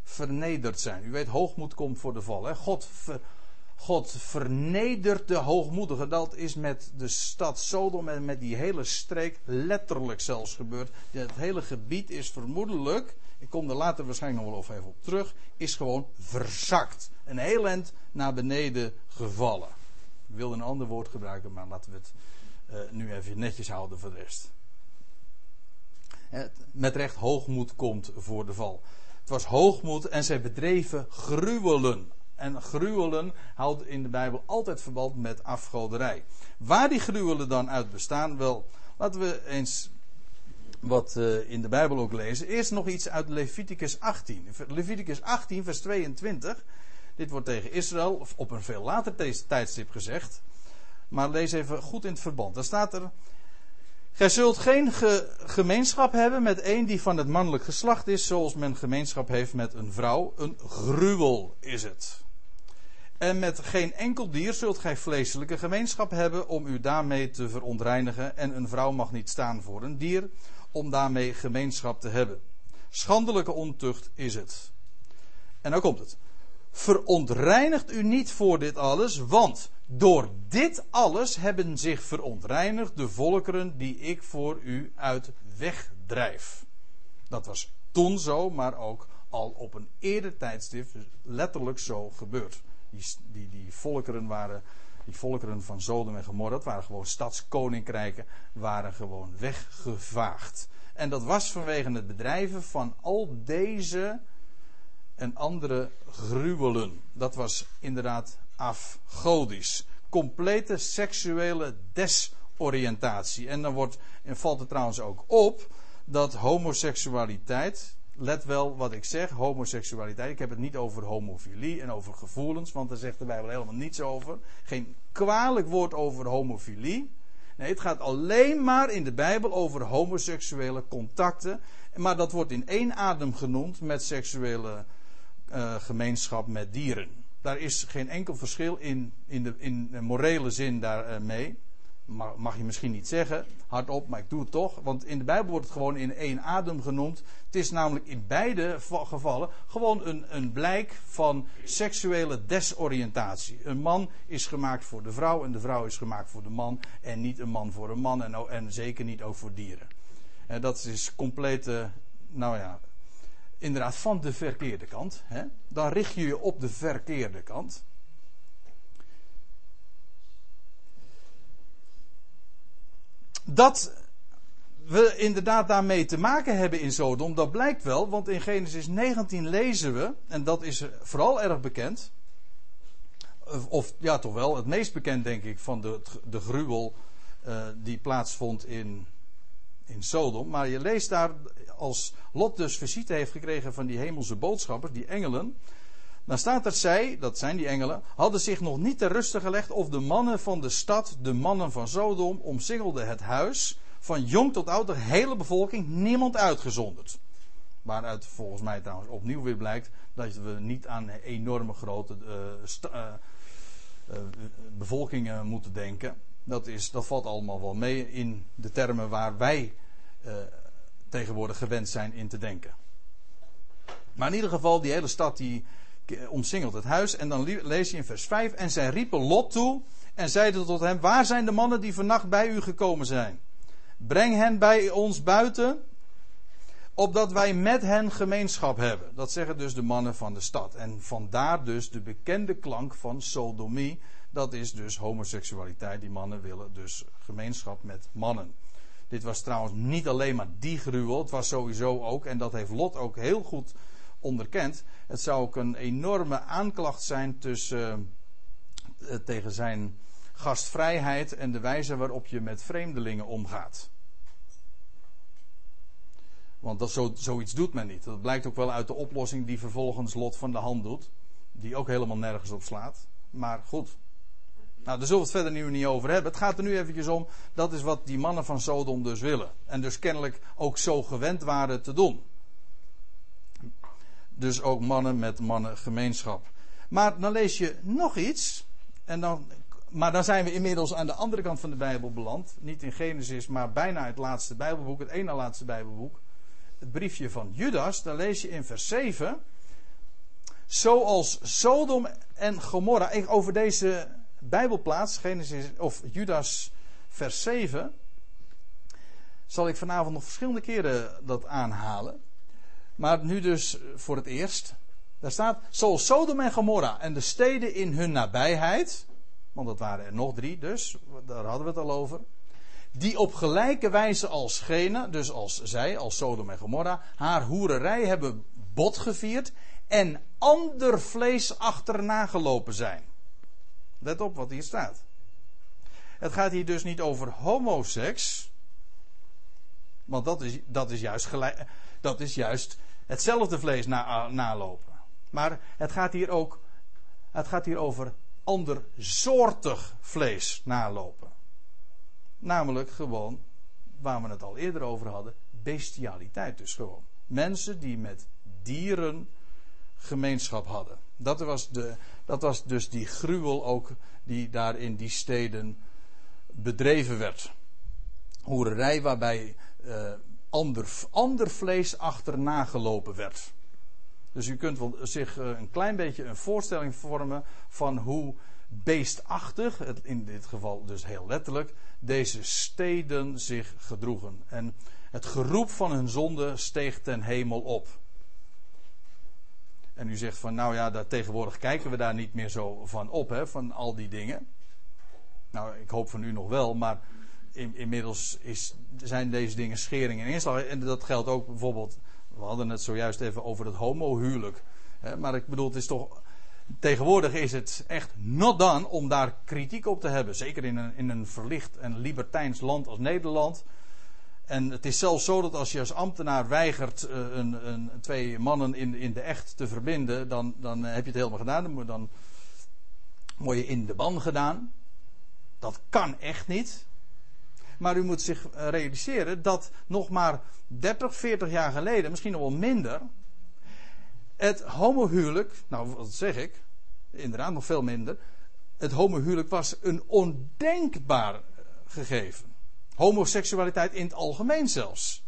vernederd zijn. U weet, hoogmoed komt voor de val. Hè? God, God vernedert de hoogmoedigen. Dat is met de stad Sodom en met die hele streek letterlijk zelfs gebeurd. Het hele gebied is vermoedelijk, ik kom er later waarschijnlijk nog wel even op terug, is gewoon verzakt. Een heel eind naar beneden gevallen. Ik wilde een ander woord gebruiken, maar laten we het uh, nu even netjes houden voor de rest. Met recht hoogmoed komt voor de val. Het was hoogmoed en zij bedreven gruwelen. En gruwelen houdt in de Bijbel altijd verband met afgoderij. Waar die gruwelen dan uit bestaan, wel, laten we eens wat uh, in de Bijbel ook lezen. Eerst nog iets uit Leviticus 18. Leviticus 18, vers 22. Dit wordt tegen Israël op een veel later tijdstip gezegd. Maar lees even goed in het verband. Daar staat er. Gij zult geen gemeenschap hebben met een die van het mannelijk geslacht is, zoals men gemeenschap heeft met een vrouw. Een gruwel is het. En met geen enkel dier zult gij vleeselijke gemeenschap hebben om u daarmee te verontreinigen. En een vrouw mag niet staan voor een dier om daarmee gemeenschap te hebben. Schandelijke ontucht is het. En nou komt het. Verontreinigt u niet voor dit alles, want door dit alles hebben zich verontreinigd de volkeren die ik voor u uit wegdrijf. Dat was toen zo, maar ook al op een eerder tijdstip letterlijk zo gebeurd. Die, die, volkeren waren, die volkeren van Sodom en Gomorra, dat waren gewoon stadskoninkrijken, waren gewoon weggevaagd. En dat was vanwege het bedrijven van al deze en andere gruwelen. Dat was inderdaad afgodisch. Complete seksuele desoriëntatie. En dan wordt, en valt er trouwens ook op dat homoseksualiteit. Let wel wat ik zeg, homoseksualiteit. Ik heb het niet over homofilie en over gevoelens, want daar zegt de Bijbel helemaal niets over. Geen kwalijk woord over homofilie. Nee, het gaat alleen maar in de Bijbel over homoseksuele contacten. Maar dat wordt in één adem genoemd met seksuele uh, gemeenschap met dieren. Daar is geen enkel verschil in, in, de, in morele zin daarmee. Mag, mag je misschien niet zeggen, hardop, maar ik doe het toch. Want in de Bijbel wordt het gewoon in één adem genoemd. Het is namelijk in beide gevallen gewoon een, een blijk van seksuele desoriëntatie. Een man is gemaakt voor de vrouw en de vrouw is gemaakt voor de man. En niet een man voor een man en, en zeker niet ook voor dieren. En dat is complete, nou ja, inderdaad van de verkeerde kant. Hè? Dan richt je je op de verkeerde kant. Dat we inderdaad daarmee te maken hebben in Sodom, dat blijkt wel, want in Genesis 19 lezen we, en dat is vooral erg bekend, of ja, toch wel het meest bekend, denk ik, van de, de gruwel uh, die plaatsvond in, in Sodom. Maar je leest daar als Lot dus visite heeft gekregen van die hemelse boodschappers, die engelen. Dan staat er zij, dat zijn die engelen, hadden zich nog niet ter ruste gelegd of de mannen van de stad, de mannen van Sodom, omsingelden het huis. Van jong tot oud, de hele bevolking, niemand uitgezonderd. Waaruit volgens mij trouwens opnieuw weer blijkt dat we niet aan enorme grote uh, bevolkingen moeten denken. Dat, is, dat valt allemaal wel mee in de termen waar wij tegenwoordig gewend zijn in te denken. Maar in ieder geval, die hele stad die omsingelt het huis. En dan lees je in vers 5. En zij riepen Lot toe en zeiden tot hem: Waar zijn de mannen die vannacht bij u gekomen zijn? Breng hen bij ons buiten, opdat wij met hen gemeenschap hebben. Dat zeggen dus de mannen van de stad. En vandaar dus de bekende klank van sodomie. Dat is dus homoseksualiteit. Die mannen willen dus gemeenschap met mannen. Dit was trouwens niet alleen maar die gruwel, het was sowieso ook, en dat heeft Lot ook heel goed onderkend. Het zou ook een enorme aanklacht zijn tussen, uh, tegen zijn gastvrijheid en de wijze waarop je met vreemdelingen omgaat. Want dat, zo, zoiets doet men niet. Dat blijkt ook wel uit de oplossing die vervolgens Lot van de hand doet. die ook helemaal nergens op slaat. Maar goed. Nou, daar zullen we het verder nu niet over hebben. Het gaat er nu eventjes om, dat is wat die mannen van Sodom dus willen. En dus kennelijk ook zo gewend waren te doen. Dus ook mannen met mannengemeenschap. Maar dan lees je nog iets. En dan, maar dan zijn we inmiddels aan de andere kant van de Bijbel beland. Niet in Genesis, maar bijna het laatste Bijbelboek, het ene laatste Bijbelboek. Het briefje van Judas, daar lees je in vers 7. Zoals Sodom en Gomorra. Over deze Bijbelplaats, Genesis of Judas, vers 7. Zal ik vanavond nog verschillende keren dat aanhalen. Maar nu dus voor het eerst. Daar staat, zoals Sodom en Gomorra en de steden in hun nabijheid, want dat waren er nog drie dus, daar hadden we het al over, die op gelijke wijze als gene, dus als zij, als Sodom en Gomorra, haar hoererij hebben bot gevierd en ander vlees achterna gelopen zijn. Let op wat hier staat. Het gaat hier dus niet over homoseks, want dat is, dat is, juist, gelijk, dat is juist hetzelfde vlees na, nalopen. Maar het gaat hier ook het gaat hier over andersoortig vlees nalopen. Namelijk gewoon, waar we het al eerder over hadden, bestialiteit dus gewoon. Mensen die met dieren gemeenschap hadden. Dat was, de, dat was dus die gruwel ook die daar in die steden bedreven werd. Hoererij waarbij uh, ander, ander vlees achterna gelopen werd. Dus u kunt wel zich eh, een klein beetje een voorstelling vormen van hoe beestachtig, in dit geval dus heel letterlijk, deze steden zich gedroegen. En het geroep van hun zonde steeg ten hemel op. En u zegt van, nou ja, daar, tegenwoordig kijken we daar niet meer zo van op, hè, van al die dingen. Nou, ik hoop van u nog wel, maar in, inmiddels is, zijn deze dingen schering en inslag. En dat geldt ook bijvoorbeeld, we hadden het zojuist even over het homohuwelijk. Maar ik bedoel, het is toch, tegenwoordig is het echt not done om daar kritiek op te hebben. Zeker in een, in een verlicht en libertijns land als Nederland en het is zelfs zo dat als je als ambtenaar weigert uh, een, een, twee mannen in, in de echt te verbinden, dan, dan heb je het helemaal gedaan. Dan word je in de ban gedaan. Dat kan echt niet. Maar u moet zich eh, realiseren dat nog maar 30, 40 jaar geleden, misschien nog wel minder, het homohuwelijk, nou wat zeg ik, inderdaad nog veel minder, het homohuwelijk was een ondenkbaar gegeven. Homoseksualiteit in het algemeen zelfs.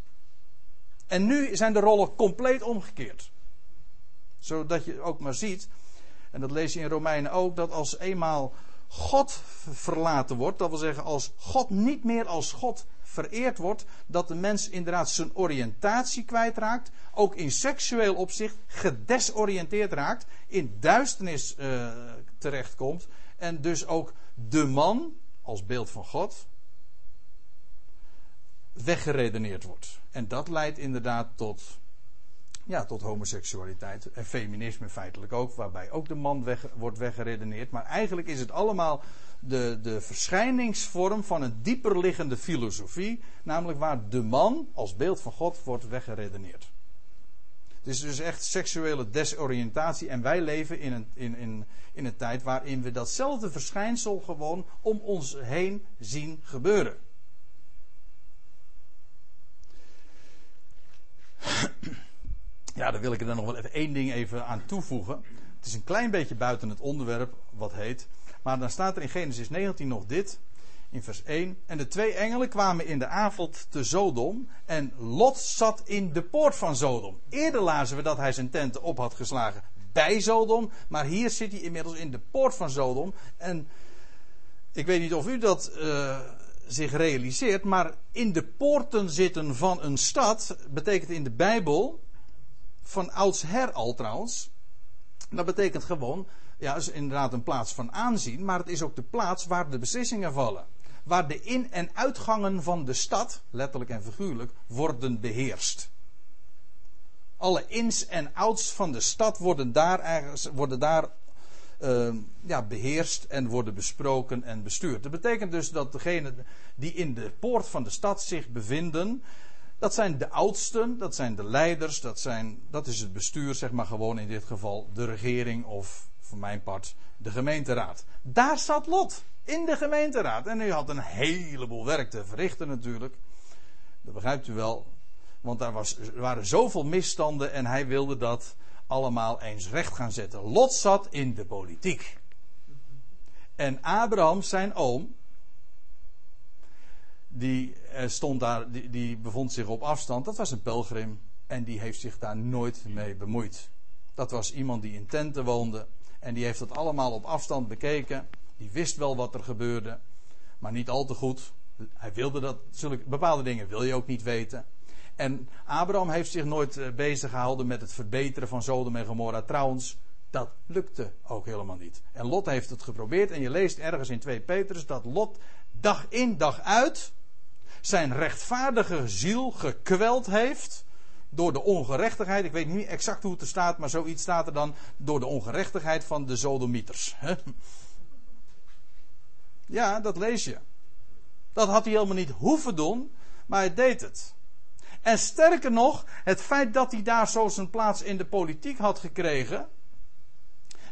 En nu zijn de rollen compleet omgekeerd. Zodat je ook maar ziet, en dat lees je in Romeinen ook, dat als eenmaal God verlaten wordt, dat wil zeggen als God niet meer als God vereerd wordt, dat de mens inderdaad zijn oriëntatie kwijtraakt, ook in seksueel opzicht gedesoriënteerd raakt, in duisternis uh, terechtkomt en dus ook de man als beeld van God weggeredeneerd wordt. En dat leidt inderdaad tot, ja, tot homoseksualiteit en feminisme feitelijk ook, waarbij ook de man weg, wordt weggeredeneerd. Maar eigenlijk is het allemaal de, de verschijningsvorm van een dieper liggende filosofie, namelijk waar de man als beeld van God wordt weggeredeneerd. Het is dus echt seksuele desoriëntatie en wij leven in een, in, in, in een tijd waarin we datzelfde verschijnsel gewoon om ons heen zien gebeuren. Ja, daar wil ik er dan nog wel even één ding even aan toevoegen. Het is een klein beetje buiten het onderwerp wat heet. Maar dan staat er in Genesis 19 nog dit. In vers 1. En de twee engelen kwamen in de avond te Sodom. En Lot zat in de poort van Sodom. Eerder lazen we dat hij zijn tenten op had geslagen bij Sodom. Maar hier zit hij inmiddels in de poort van Sodom. En ik weet niet of u dat uh, zich realiseert, maar in de poorten zitten van een stad betekent in de Bijbel, van oudsher al trouwens, dat betekent gewoon, ja, is inderdaad een plaats van aanzien, maar het is ook de plaats waar de beslissingen vallen. Waar de in- en uitgangen van de stad, letterlijk en figuurlijk, worden beheerst. Alle ins en outs van de stad worden daar, worden daar uh, ja, beheerst en worden besproken en bestuurd. Dat betekent dus dat degenen die in de poort van de stad zich bevinden, dat zijn de oudsten, dat zijn de leiders, dat, zijn, dat is het bestuur, zeg maar gewoon in dit geval de regering of voor mijn part de gemeenteraad. Daar zat Lot, in de gemeenteraad. En hij had een heleboel werk te verrichten natuurlijk. Dat begrijpt u wel. Want daar was, er waren zoveel misstanden en hij wilde dat allemaal eens recht gaan zetten. Lot zat in de politiek. En Abraham, zijn oom, die eh, stond daar, die, die bevond zich op afstand. Dat was een pelgrim. En die heeft zich daar nooit mee bemoeid. Dat was iemand die in tenten woonde. En die heeft dat allemaal op afstand bekeken. Die wist wel wat er gebeurde. Maar niet al te goed. Hij wilde dat. Zulke, bepaalde dingen wil je ook niet weten. En Abraham heeft zich nooit eh, bezig gehouden met het verbeteren van Sodom en Gomorra. Trouwens, dat lukte ook helemaal niet. En Lot heeft het geprobeerd. En je leest ergens in 2 Petrus dat Lot dag in dag uit zijn rechtvaardige ziel gekweld heeft door de ongerechtigheid. Ik weet niet exact hoe het er staat, maar zoiets staat er dan door de ongerechtigheid van de Sodomieters. Ja, dat lees je. Dat had hij helemaal niet hoeven doen, maar hij deed het. En sterker nog, het feit dat hij daar zo zijn plaats in de politiek had gekregen,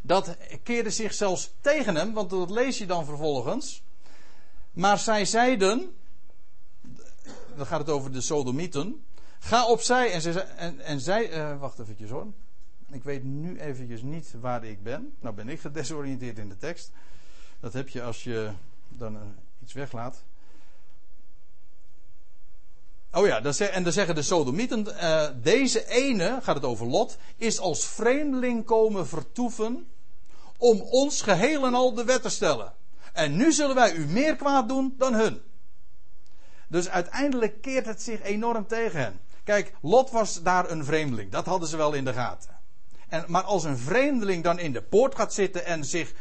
dat keerde zich zelfs tegen hem, want dat lees je dan vervolgens. Maar zij zeiden, dan gaat het over de Sodomieten, ga opzij en, ze, en, en zij, uh, wacht eventjes hoor. Ik weet nu eventjes niet waar ik ben. Nou ben ik gedesoriënteerd in de tekst. Dat heb je als je dan uh, iets weglaat. Oh ja, en dan zeggen de Sodomieten, uh, deze ene, gaat het over Lot, is als vreemdeling komen vertoeven om ons geheel en al de wet te stellen. En nu zullen wij u meer kwaad doen dan hun. Dus uiteindelijk keert het zich enorm tegen hen. Kijk, Lot was daar een vreemdeling. Dat hadden ze wel in de gaten. En, maar als een vreemdeling dan in de poort gaat zitten en zich.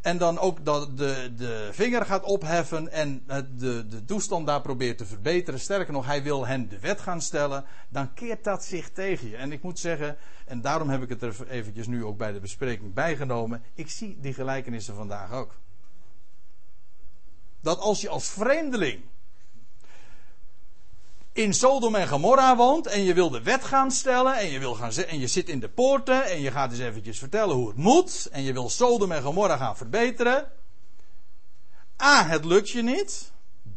En dan ook de, de, de vinger gaat opheffen en de, de toestand daar probeert te verbeteren. Sterker nog, hij wil hen de wet gaan stellen. Dan keert dat zich tegen je. En ik moet zeggen, en daarom heb ik het er eventjes nu ook bij de bespreking bijgenomen. Ik zie die gelijkenissen vandaag ook. Dat als je als vreemdeling in Sodom en Gomorra woont en je wil de wet gaan stellen en je, wil gaan, en je zit in de poorten en je gaat eens eventjes vertellen hoe het moet en je wil Sodom en Gomorra gaan verbeteren. A, het lukt je niet.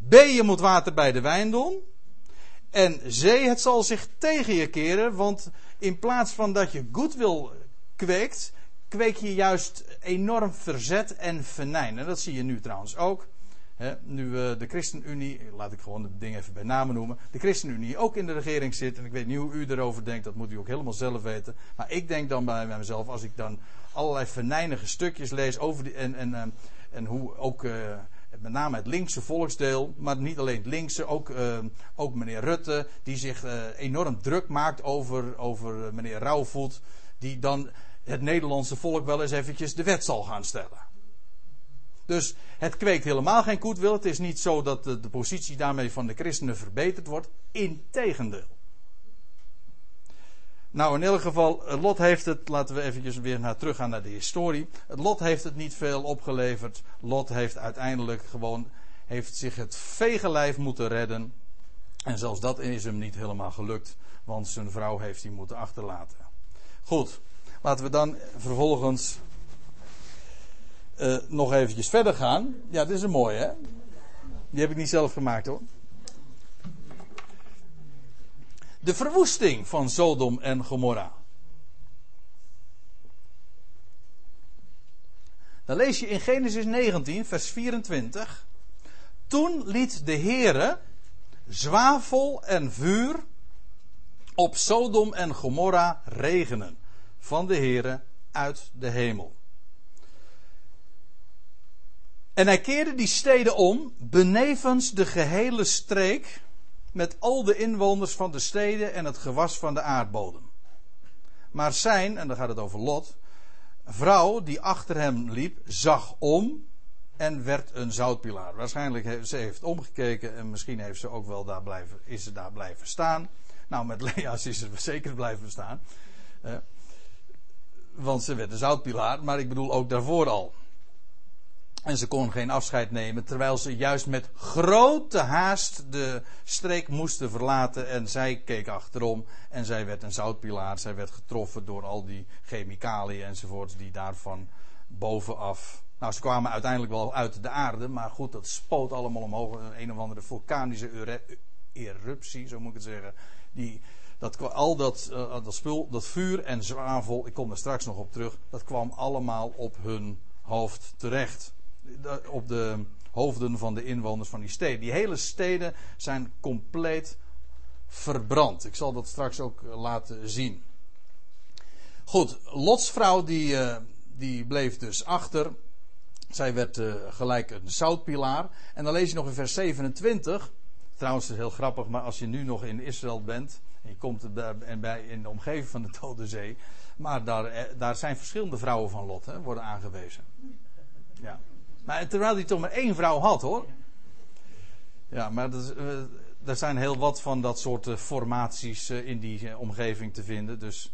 B, je moet water bij de wijn doen. En C, het zal zich tegen je keren, want in plaats van dat je goodwill kweekt, kweek je juist enorm verzet en venijn. En dat zie je nu trouwens ook nu uh, de ChristenUnie, laat ik gewoon de dingen even bij namen noemen, de ChristenUnie ook in de regering zit, en ik weet niet hoe u erover denkt, dat moet u ook helemaal zelf weten, maar ik denk dan bij, mezelf, als ik dan allerlei venijnige stukjes lees over die, en, en, ehm, en hoe ook uh, met name het linkse volksdeel, maar niet alleen het linkse, ook, uh, ook meneer Rutte, die zich uh, enorm druk maakt over, over meneer Rauwvoet, die dan het Nederlandse volk wel eens eventjes de wet zal gaan stellen. Dus het kweekt helemaal geen goedwil. Het is niet zo dat de, positie daarmee van de christenen verbeterd wordt. Integendeel. Nou, in elk geval, Lot heeft het, laten we eventjes weer naar, teruggaan naar de historie. Lot heeft het niet veel opgeleverd. Lot heeft uiteindelijk gewoon, heeft zich het vegenlijf moeten redden. En zelfs dat is hem niet helemaal gelukt, want zijn vrouw heeft hij moeten achterlaten. Goed, laten we dan vervolgens uh, nog eventjes verder gaan. Ja, dit is een mooie, hè? Die heb ik niet zelf gemaakt, hoor. De verwoesting van Sodom en Gomorra. Dan lees je in Genesis 19, vers 24. Toen liet de Heere zwavel en vuur op Sodom en Gomorra regenen van de Heere uit de hemel. En hij keerde die steden om, benevens de gehele streek, met al de inwoners van de steden en het gewas van de aardbodem. Maar zijn, en dan gaat het over Lot, vrouw die achter hem liep, zag om en werd een zoutpilaar. Waarschijnlijk heeft ze heeft omgekeken en misschien heeft ze ook wel daar blijven, is ze daar blijven staan. Nou, met Lea's is ze zeker blijven staan. Eh, want ze werd een zoutpilaar, maar ik bedoel ook daarvoor al. En ze kon geen afscheid nemen, terwijl ze juist met grote haast de streek moesten verlaten. En zij keek achterom en zij werd een zoutpilaar. Zij werd getroffen door al die chemicaliën enzovoorts die daarvan bovenaf. Nou, ze kwamen uiteindelijk wel uit de aarde, maar goed, dat spoot allemaal omhoog. Een, een of andere vulkanische eruptie, zo moet ik het zeggen. Die, dat, al dat, uh, dat spul, dat vuur en zwavel, ik kom er straks nog op terug, dat kwam allemaal op hun hoofd terecht op de hoofden van de inwoners van die steden. Die hele steden zijn compleet verbrand. Ik zal dat straks ook eh, laten zien. Goed, Lots vrouw die, eh, die bleef dus achter. Zij werd uh, gelijk een zoutpilaar. En dan lees je nog in vers 27. Trouwens, is heel grappig, maar als je nu nog in Israël bent. En je komt en bij, in de omgeving van de Dode Zee. Maar daar, daar zijn verschillende vrouwen van Lot, hè, worden aangewezen. Ja. Maar terwijl hij toch maar één vrouw had hoor. Ja, maar dat, uh, er zijn heel wat van dat soort uh, formaties uh, in die omgeving te vinden. Dus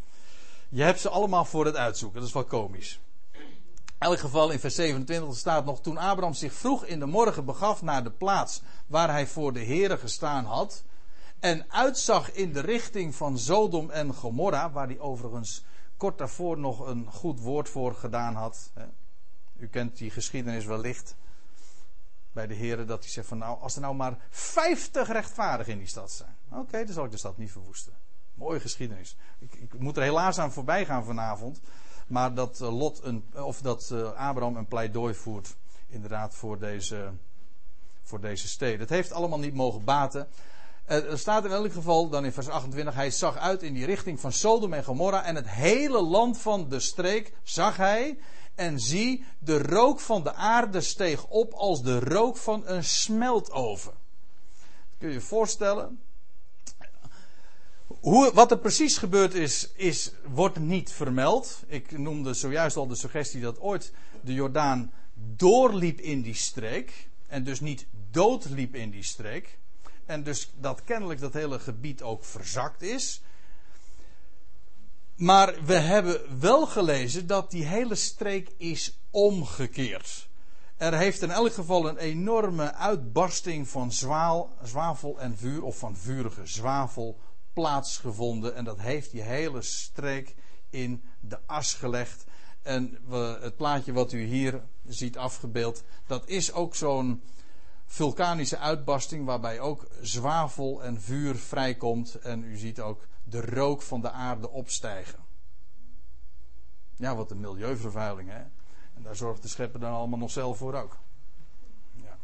je hebt ze allemaal voor het uitzoeken. Dat is wel komisch. In elk geval in vers 27 staat nog: Toen Abraham zich vroeg in de morgen begaf naar de plaats waar hij voor de Here gestaan had. En uitzag in de richting van Sodom en Gomorra, waar hij overigens kort daarvoor nog een goed woord voor gedaan had. U kent die geschiedenis wellicht bij de heren dat hij zegt van nou, als er nou maar 50 rechtvaardigen in die stad zijn. Oké, dan zal ik de stad niet verwoesten. Mooie geschiedenis. Ik, ik, moet er helaas aan voorbij gaan vanavond. Maar dat uh, Lot een, of dat uh, Abraham een pleidooi voert, inderdaad, voor deze, voor deze steden. Het heeft allemaal niet mogen baten. Uh, er staat in elk geval dan in vers 28, hij zag uit in die richting van Sodom en Gomorra en het hele land van de streek zag hij. En zie, de rook van de aarde steeg op als de rook van een smeltoven. Kun je je voorstellen? Hoe, wat er precies gebeurd is, is, wordt niet vermeld. Ik noemde zojuist al de suggestie dat ooit de Jordaan doorliep in die streek. En dus niet doodliep in die streek. En dus dat kennelijk dat hele gebied ook verzakt is. Maar we hebben wel gelezen dat die hele streek is omgekeerd. Er heeft in elk geval een enorme uitbarsting van zwaal, zwavel en vuur, of van vurige zwavel, plaatsgevonden. En dat heeft die hele streek in de as gelegd. En het plaatje wat u hier ziet afgebeeld, dat is ook zo'n vulkanische uitbarsting waarbij ook zwavel en vuur vrijkomt. En u ziet ook de rook van de aarde opstijgen. Ja, wat een milieuvervuiling, hè? En daar zorgt de schepper dan allemaal nog zelf voor ook. Ja.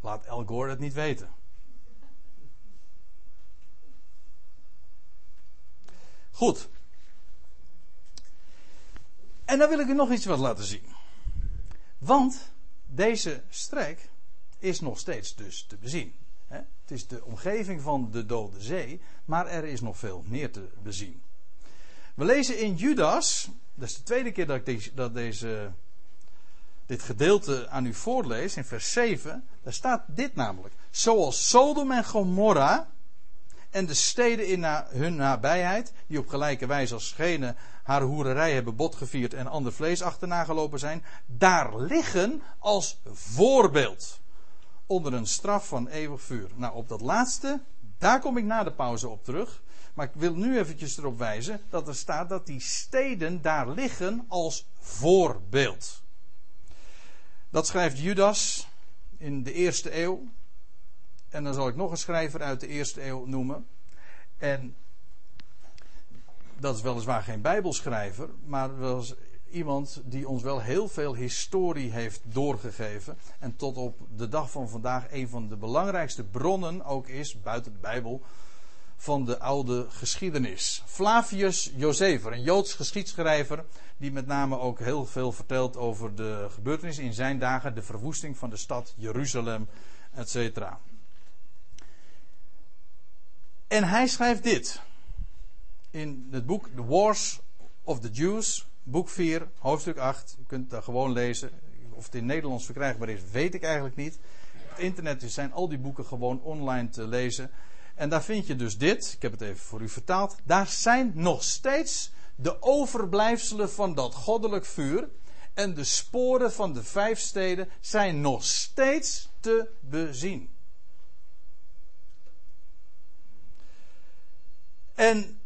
Laat El Gore het niet weten. Goed. En dan wil ik u nog iets wat laten zien. Want deze streek is nog steeds dus te bezien. Het is de omgeving van de Dode Zee, maar er is nog veel meer te bezien. We lezen in Judas, dat is de tweede keer dat ik deze, dat deze, dit gedeelte aan u voorlees, in vers 7, daar staat dit namelijk. Zoals Sodom en Gomorra en de steden in hun nabijheid, die op gelijke wijze als gene haar hoererij hebben botgevierd en ander vlees achterna gelopen zijn, daar liggen als voorbeeld onder een straf van eeuwig vuur. Nou, op dat laatste, daar kom ik na de pauze op terug. Maar ik wil nu eventjes erop wijzen dat er staat dat die steden daar liggen als voorbeeld. Dat schrijft Judas in de eerste eeuw. En dan zal ik nog een schrijver uit de eerste eeuw noemen. En dat is weliswaar geen Bijbelschrijver, maar was iemand die ons wel heel veel historie heeft doorgegeven. En tot op de dag van vandaag een van de belangrijkste bronnen ook is, buiten de Bijbel, van de oude geschiedenis. Flavius Josefer, een Joods geschiedschrijver, die met name ook heel veel vertelt over de gebeurtenissen in zijn dagen, de verwoesting van de stad Jeruzalem, etc. En hij schrijft dit in het boek The Wars of the Jews, boek 4, hoofdstuk 8. U kunt het gewoon lezen. Of het in Nederlands verkrijgbaar is, weet ik eigenlijk niet. Op het internet zijn al die boeken gewoon online te lezen. En daar vind je dus dit, ik heb het even voor u vertaald. Daar zijn nog steeds de overblijfselen van dat goddelijk vuur. En de sporen van de vijf steden zijn nog steeds te bezien. En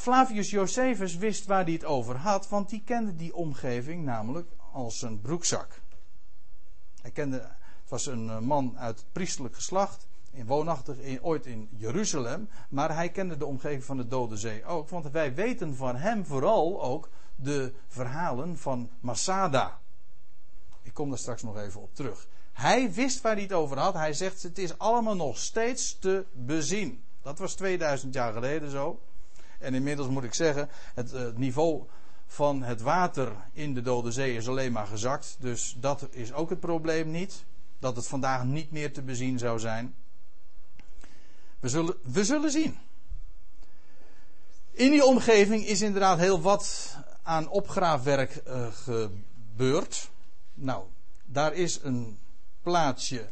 Flavius Josephus wist waar hij het over had, want die kende die omgeving namelijk als een broekzak. Hij kende, het was een eh, man uit het priesterlijk geslacht, in woonachtig in, ooit in Jeruzalem, maar hij kende de omgeving van de Dode Zee ook, want wij weten van hem vooral ook de verhalen van Masada. Ik kom daar straks nog even op terug. Hij wist waar hij het over had. Hij zegt: Het is allemaal nog steeds te bezien. Dat was 2000 jaar geleden zo. En inmiddels moet ik zeggen: het, het niveau van het water in de Dode Zee is alleen maar gezakt. Dus dat is ook het probleem niet. Dat het vandaag niet meer te bezien zou zijn. We zullen, we zullen zien. In die omgeving is inderdaad heel wat aan opgraafwerk uh, gebeurd. Nou, daar is een plaatsje.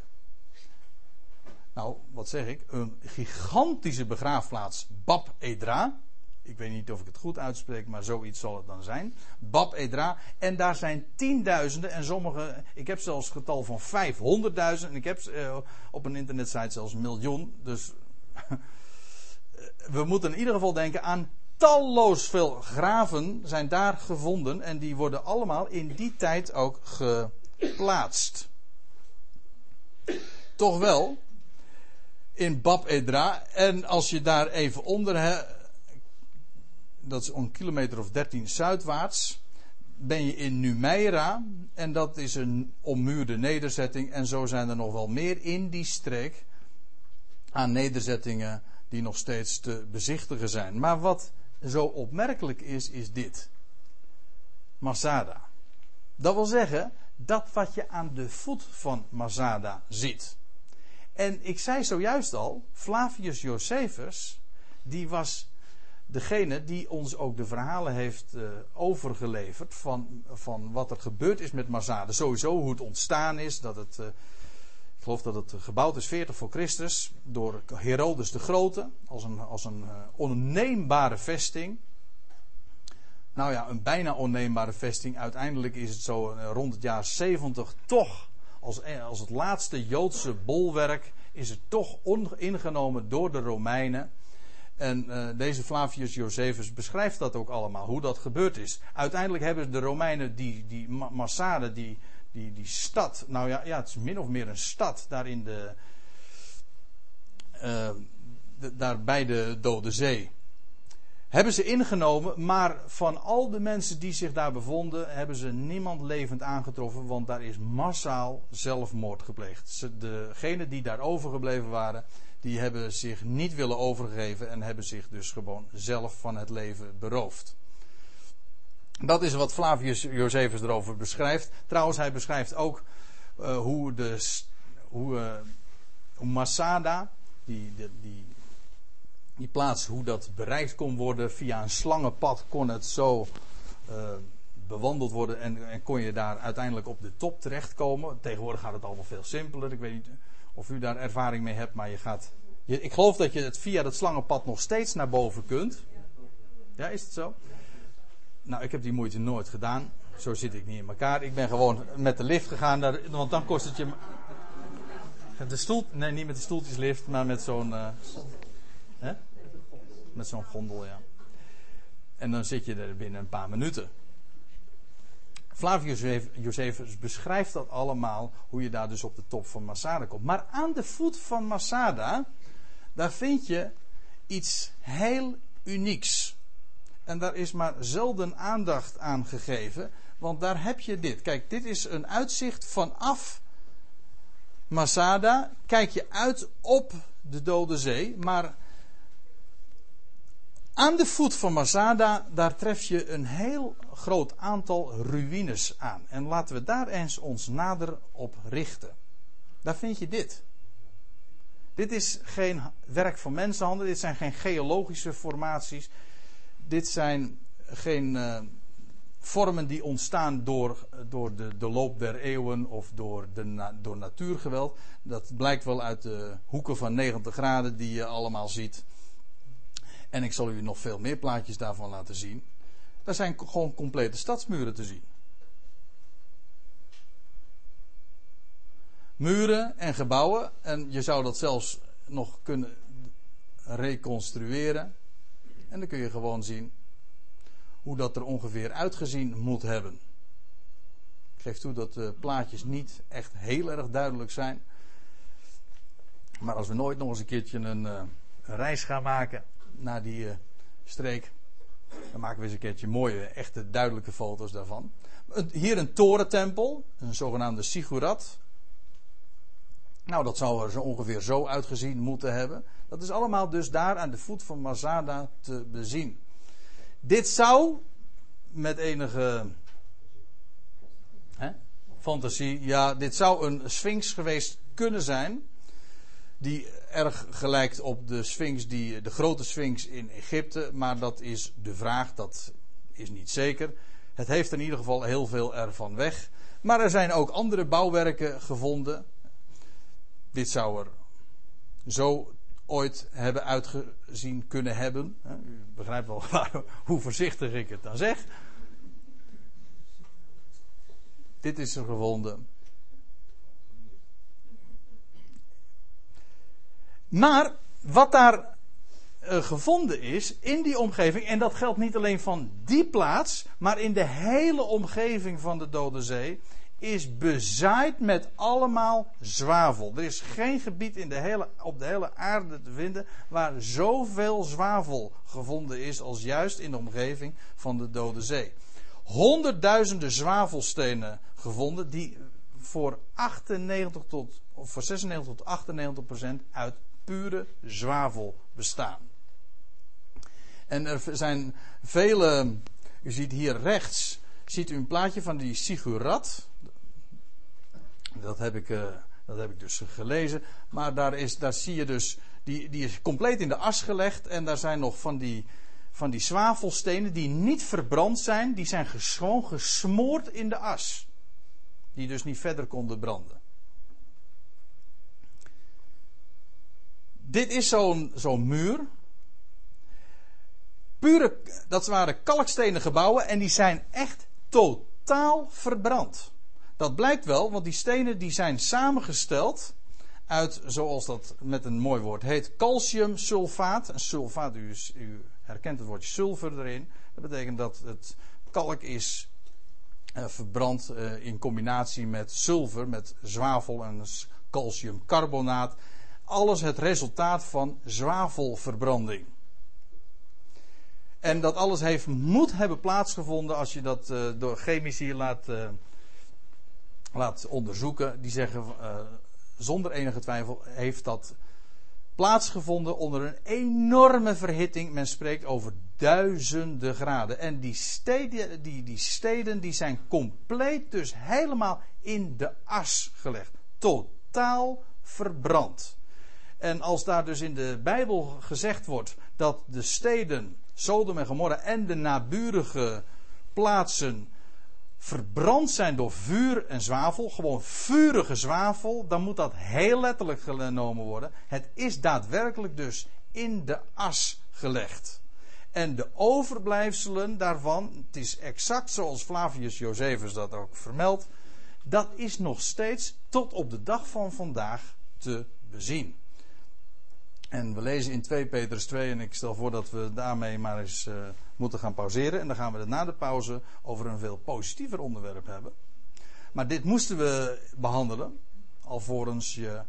Nou, wat zeg ik? Een gigantische begraafplaats, Bab Edra. Ik weet niet of ik het goed uitspreek, maar zoiets zal het dan zijn. Bab Edra. En daar zijn tienduizenden en sommige. Ik heb zelfs het getal van 500.000. En ik heb uh, op een internetsite zelfs miljoen. Dus we moeten in ieder geval denken aan talloos veel graven zijn daar gevonden. En die worden allemaal in die tijd ook geplaatst. Toch wel. In Bab Edra. En als je daar even onder. Dat is een kilometer of 13 zuidwaarts. Ben je in Numeira. En dat is een ommuurde nederzetting. En zo zijn er nog wel meer in die streek. Aan nederzettingen die nog steeds te bezichtigen zijn. Maar wat zo opmerkelijk is, is dit. Masada. Dat wil zeggen, dat wat je aan de voet van Masada ziet. En ik zei zojuist al, Flavius Josephus, die was degene die ons ook de verhalen heeft uh, overgeleverd van, van wat er gebeurd is met Masada. Sowieso hoe het ontstaan is, dat het... Uh, ik geloof dat het gebouwd is 40 voor Christus door Herodes de Grote als een, als een uh, onneembare vesting. Nou ja, een bijna onneembare vesting. Uiteindelijk is het zo rond het jaar 70 toch als, eh, als het laatste Joodse bolwerk is het toch ingenomen door de Romeinen. En uh, deze Flavius Josephus beschrijft dat ook allemaal, hoe dat gebeurd is. Uiteindelijk hebben de Romeinen die, die Massade, die, die, die stad, nou ja, ja, het is min of meer een stad daar in de, uh, daar bij de Dode Zee. Hebben ze ingenomen, maar van al de mensen die zich daar bevonden, hebben ze niemand levend aangetroffen, want daar is massaal zelfmoord gepleegd. Degenen die daar overgebleven waren, die hebben zich niet willen overgeven en hebben zich dus gewoon zelf van het leven beroofd. Dat is wat Flavius Josephus erover beschrijft. Trouwens, hij beschrijft ook uh, hoe, de, hoe, uh, hoe Masada, die, die, die, plaats, hoe dat bereikt kon worden. Via een slangenpad kon het zo uh, bewandeld worden en, en, kon je daar uiteindelijk op de top terechtkomen. Tegenwoordig gaat het allemaal veel simpeler. Ik weet niet of u daar ervaring mee hebt, maar je gaat. Je, ik geloof dat je het via dat slangenpad nog steeds naar boven kunt. Ja, is het zo? Nou, ik heb die moeite nooit gedaan. Zo zit ik niet in elkaar. Ik ben gewoon met de lift gegaan, daar, want dan kost het je. De stoel, nee, niet met de stoeltjeslift, maar met zo'n. Hè? Met zo'n gondel, ja. En dan zit je er binnen een paar minuten. Flavius Josephus beschrijft dat allemaal, hoe je daar dus op de top van Masada komt. Maar aan de voet van Masada, daar vind je iets heel unieks. En daar is maar zelden aandacht aan gegeven. Want daar heb je dit. Kijk, dit is een uitzicht vanaf Masada. Kijk je uit op de Dode Zee. Maar aan de voet van Masada, daar tref je een heel groot aantal ruïnes aan. En laten we daar eens ons nader op richten. Daar vind je dit. Dit is geen werk van mensenhanden, dit zijn geen geologische formaties dit zijn geen uh, vormen die ontstaan door, door de, de, loop der eeuwen of door, de, door natuurgeweld. Dat blijkt wel uit de hoeken van 90 graden die je allemaal ziet. En ik zal u nog veel meer plaatjes daarvan laten zien. Daar zijn gewoon complete stadsmuren te zien. Muren en gebouwen, en je zou dat zelfs nog kunnen reconstrueren. En dan kun je gewoon zien hoe dat er ongeveer uitgezien moet hebben. Ik geef toe dat de plaatjes niet echt heel erg duidelijk zijn. Maar als we nooit nog eens een keertje een, eh, reis gaan maken naar die eh, streek, dan maken we eens een keertje mooie, echte duidelijke foto's daarvan. Hier een torentempel, een zogenaamde sigurat. Nou, dat zou er zo ongeveer zo uitgezien moeten hebben. Dat is allemaal dus daar aan de voet van Masada te bezien. Dit zou met enige hè, fantasie, ja, dit zou een sphinx geweest kunnen zijn. Die erg gelijkt op de sphinx, die, de grote sphinx in Egypte. Maar dat is de vraag, dat is niet zeker. Het heeft in ieder geval heel veel ervan weg. Maar er zijn ook andere bouwwerken gevonden. Dit zou er zo ooit hebben uitgezien kunnen hebben. U begrijpt wel hoe voorzichtig ik het dan zeg. Dit is er gevonden. Maar wat daar uh, gevonden is in die omgeving, en dat geldt niet alleen van die plaats, maar in de hele omgeving van de Dode Zee, is bezaaid met allemaal zwavel. Er is geen gebied in de hele, op de hele aarde te vinden waar zoveel zwavel gevonden is als juist in de omgeving van de Dode Zee. Honderdduizenden zwavelstenen gevonden die voor 98 tot, of voor 96 tot 98 procent uit pure zwavel bestaan. En er zijn vele, u ziet hier rechts, ziet u een plaatje van die sigurat. Dat heb ik, uh, dat heb ik dus gelezen. Maar daar, is, daar zie je dus, die, die is compleet in de as gelegd. En daar zijn nog van die, van die zwavelstenen die niet verbrand zijn. Die zijn gewoon gesmoord in de as. Die dus niet verder konden branden. Dit is zo'n zo'n muur. Pure, dat waren kalkstenen gebouwen en die zijn echt totaal verbrand. Dat blijkt wel, want die stenen die zijn samengesteld uit, zoals dat met een mooi woord heet, calciumsulfaat. En sulfaat, u, herkent het woordje sulfur erin. Dat betekent dat het kalk is uh, verbrand uh, in combinatie met sulfur, met zwavel en calciumcarbonaat. Alles het resultaat van zwavelverbranding. En dat alles heeft, moet hebben plaatsgevonden als je dat uh, door chemici laat laat onderzoeken, die zeggen uh, zonder enige twijfel heeft dat plaatsgevonden onder een enorme verhitting. Men spreekt over duizenden graden. En die steden, die, die steden die zijn compleet dus helemaal in de as gelegd. Totaal verbrand. En als daar dus in de Bijbel gezegd wordt dat de steden Sodom en Gomorra en de naburige plaatsen verbrand zijn door vuur en zwavel, gewoon vurige zwavel, dan moet dat heel letterlijk genomen worden. Het is daadwerkelijk dus in de as gelegd. En de overblijfselen daarvan, het is exact zoals Flavius Josephus dat ook vermeldt, dat is nog steeds tot op de dag van vandaag te bezien. En we lezen in 2 Petrus 2 en ik stel voor dat we daarmee maar eens uh, moeten gaan pauzeren. En dan gaan we het na de pauze over een veel positiever onderwerp hebben. Maar dit moesten we behandelen, alvorens je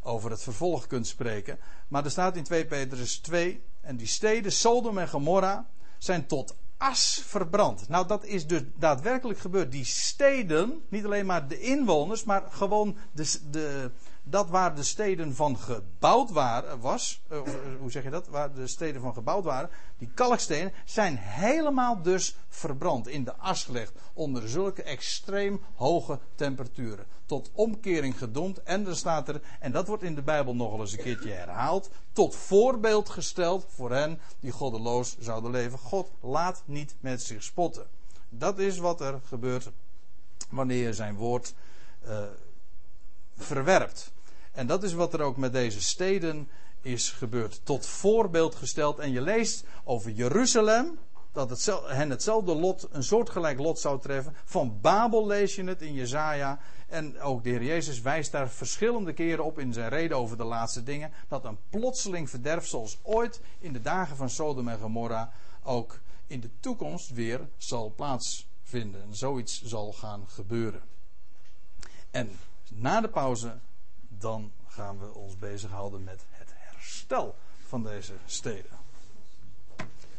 over het vervolg kunt spreken. Maar er staat in 2 Petrus 2, en die steden Sodom en Gomorra zijn tot as verbrand. Nou, dat is dus daadwerkelijk gebeurd. Die steden, niet alleen maar de inwoners, maar gewoon de, de, dat waar de steden van gebouwd waren, was, uh, hoe zeg je dat? Waar de steden van gebouwd waren, die kalkstenen, zijn helemaal dus verbrand, in de as gelegd, onder zulke extreem hoge temperaturen. Tot omkering gedoemd, en er staat er, en dat wordt in de Bijbel nogal eens een keertje herhaald, tot voorbeeld gesteld voor hen die goddeloos zouden leven. God laat niet met zich spotten. Dat is wat er gebeurt wanneer zijn woord uh, verwerpt. En dat is wat er ook met deze steden is gebeurd. Tot voorbeeld gesteld. En je leest over Jeruzalem. dat het, hen hetzelfde lot, een soortgelijk lot zou treffen. Van Babel lees je het in Jezaja. En ook de Heer Jezus wijst daar verschillende keren op in zijn reden over de laatste dingen. Dat een plotseling verderf zoals ooit in de dagen van Sodom en Gomorra ook in de toekomst weer zal plaatsvinden. En zoiets zal gaan gebeuren. En na de pauze, dan gaan we ons bezighouden met het herstel van deze steden.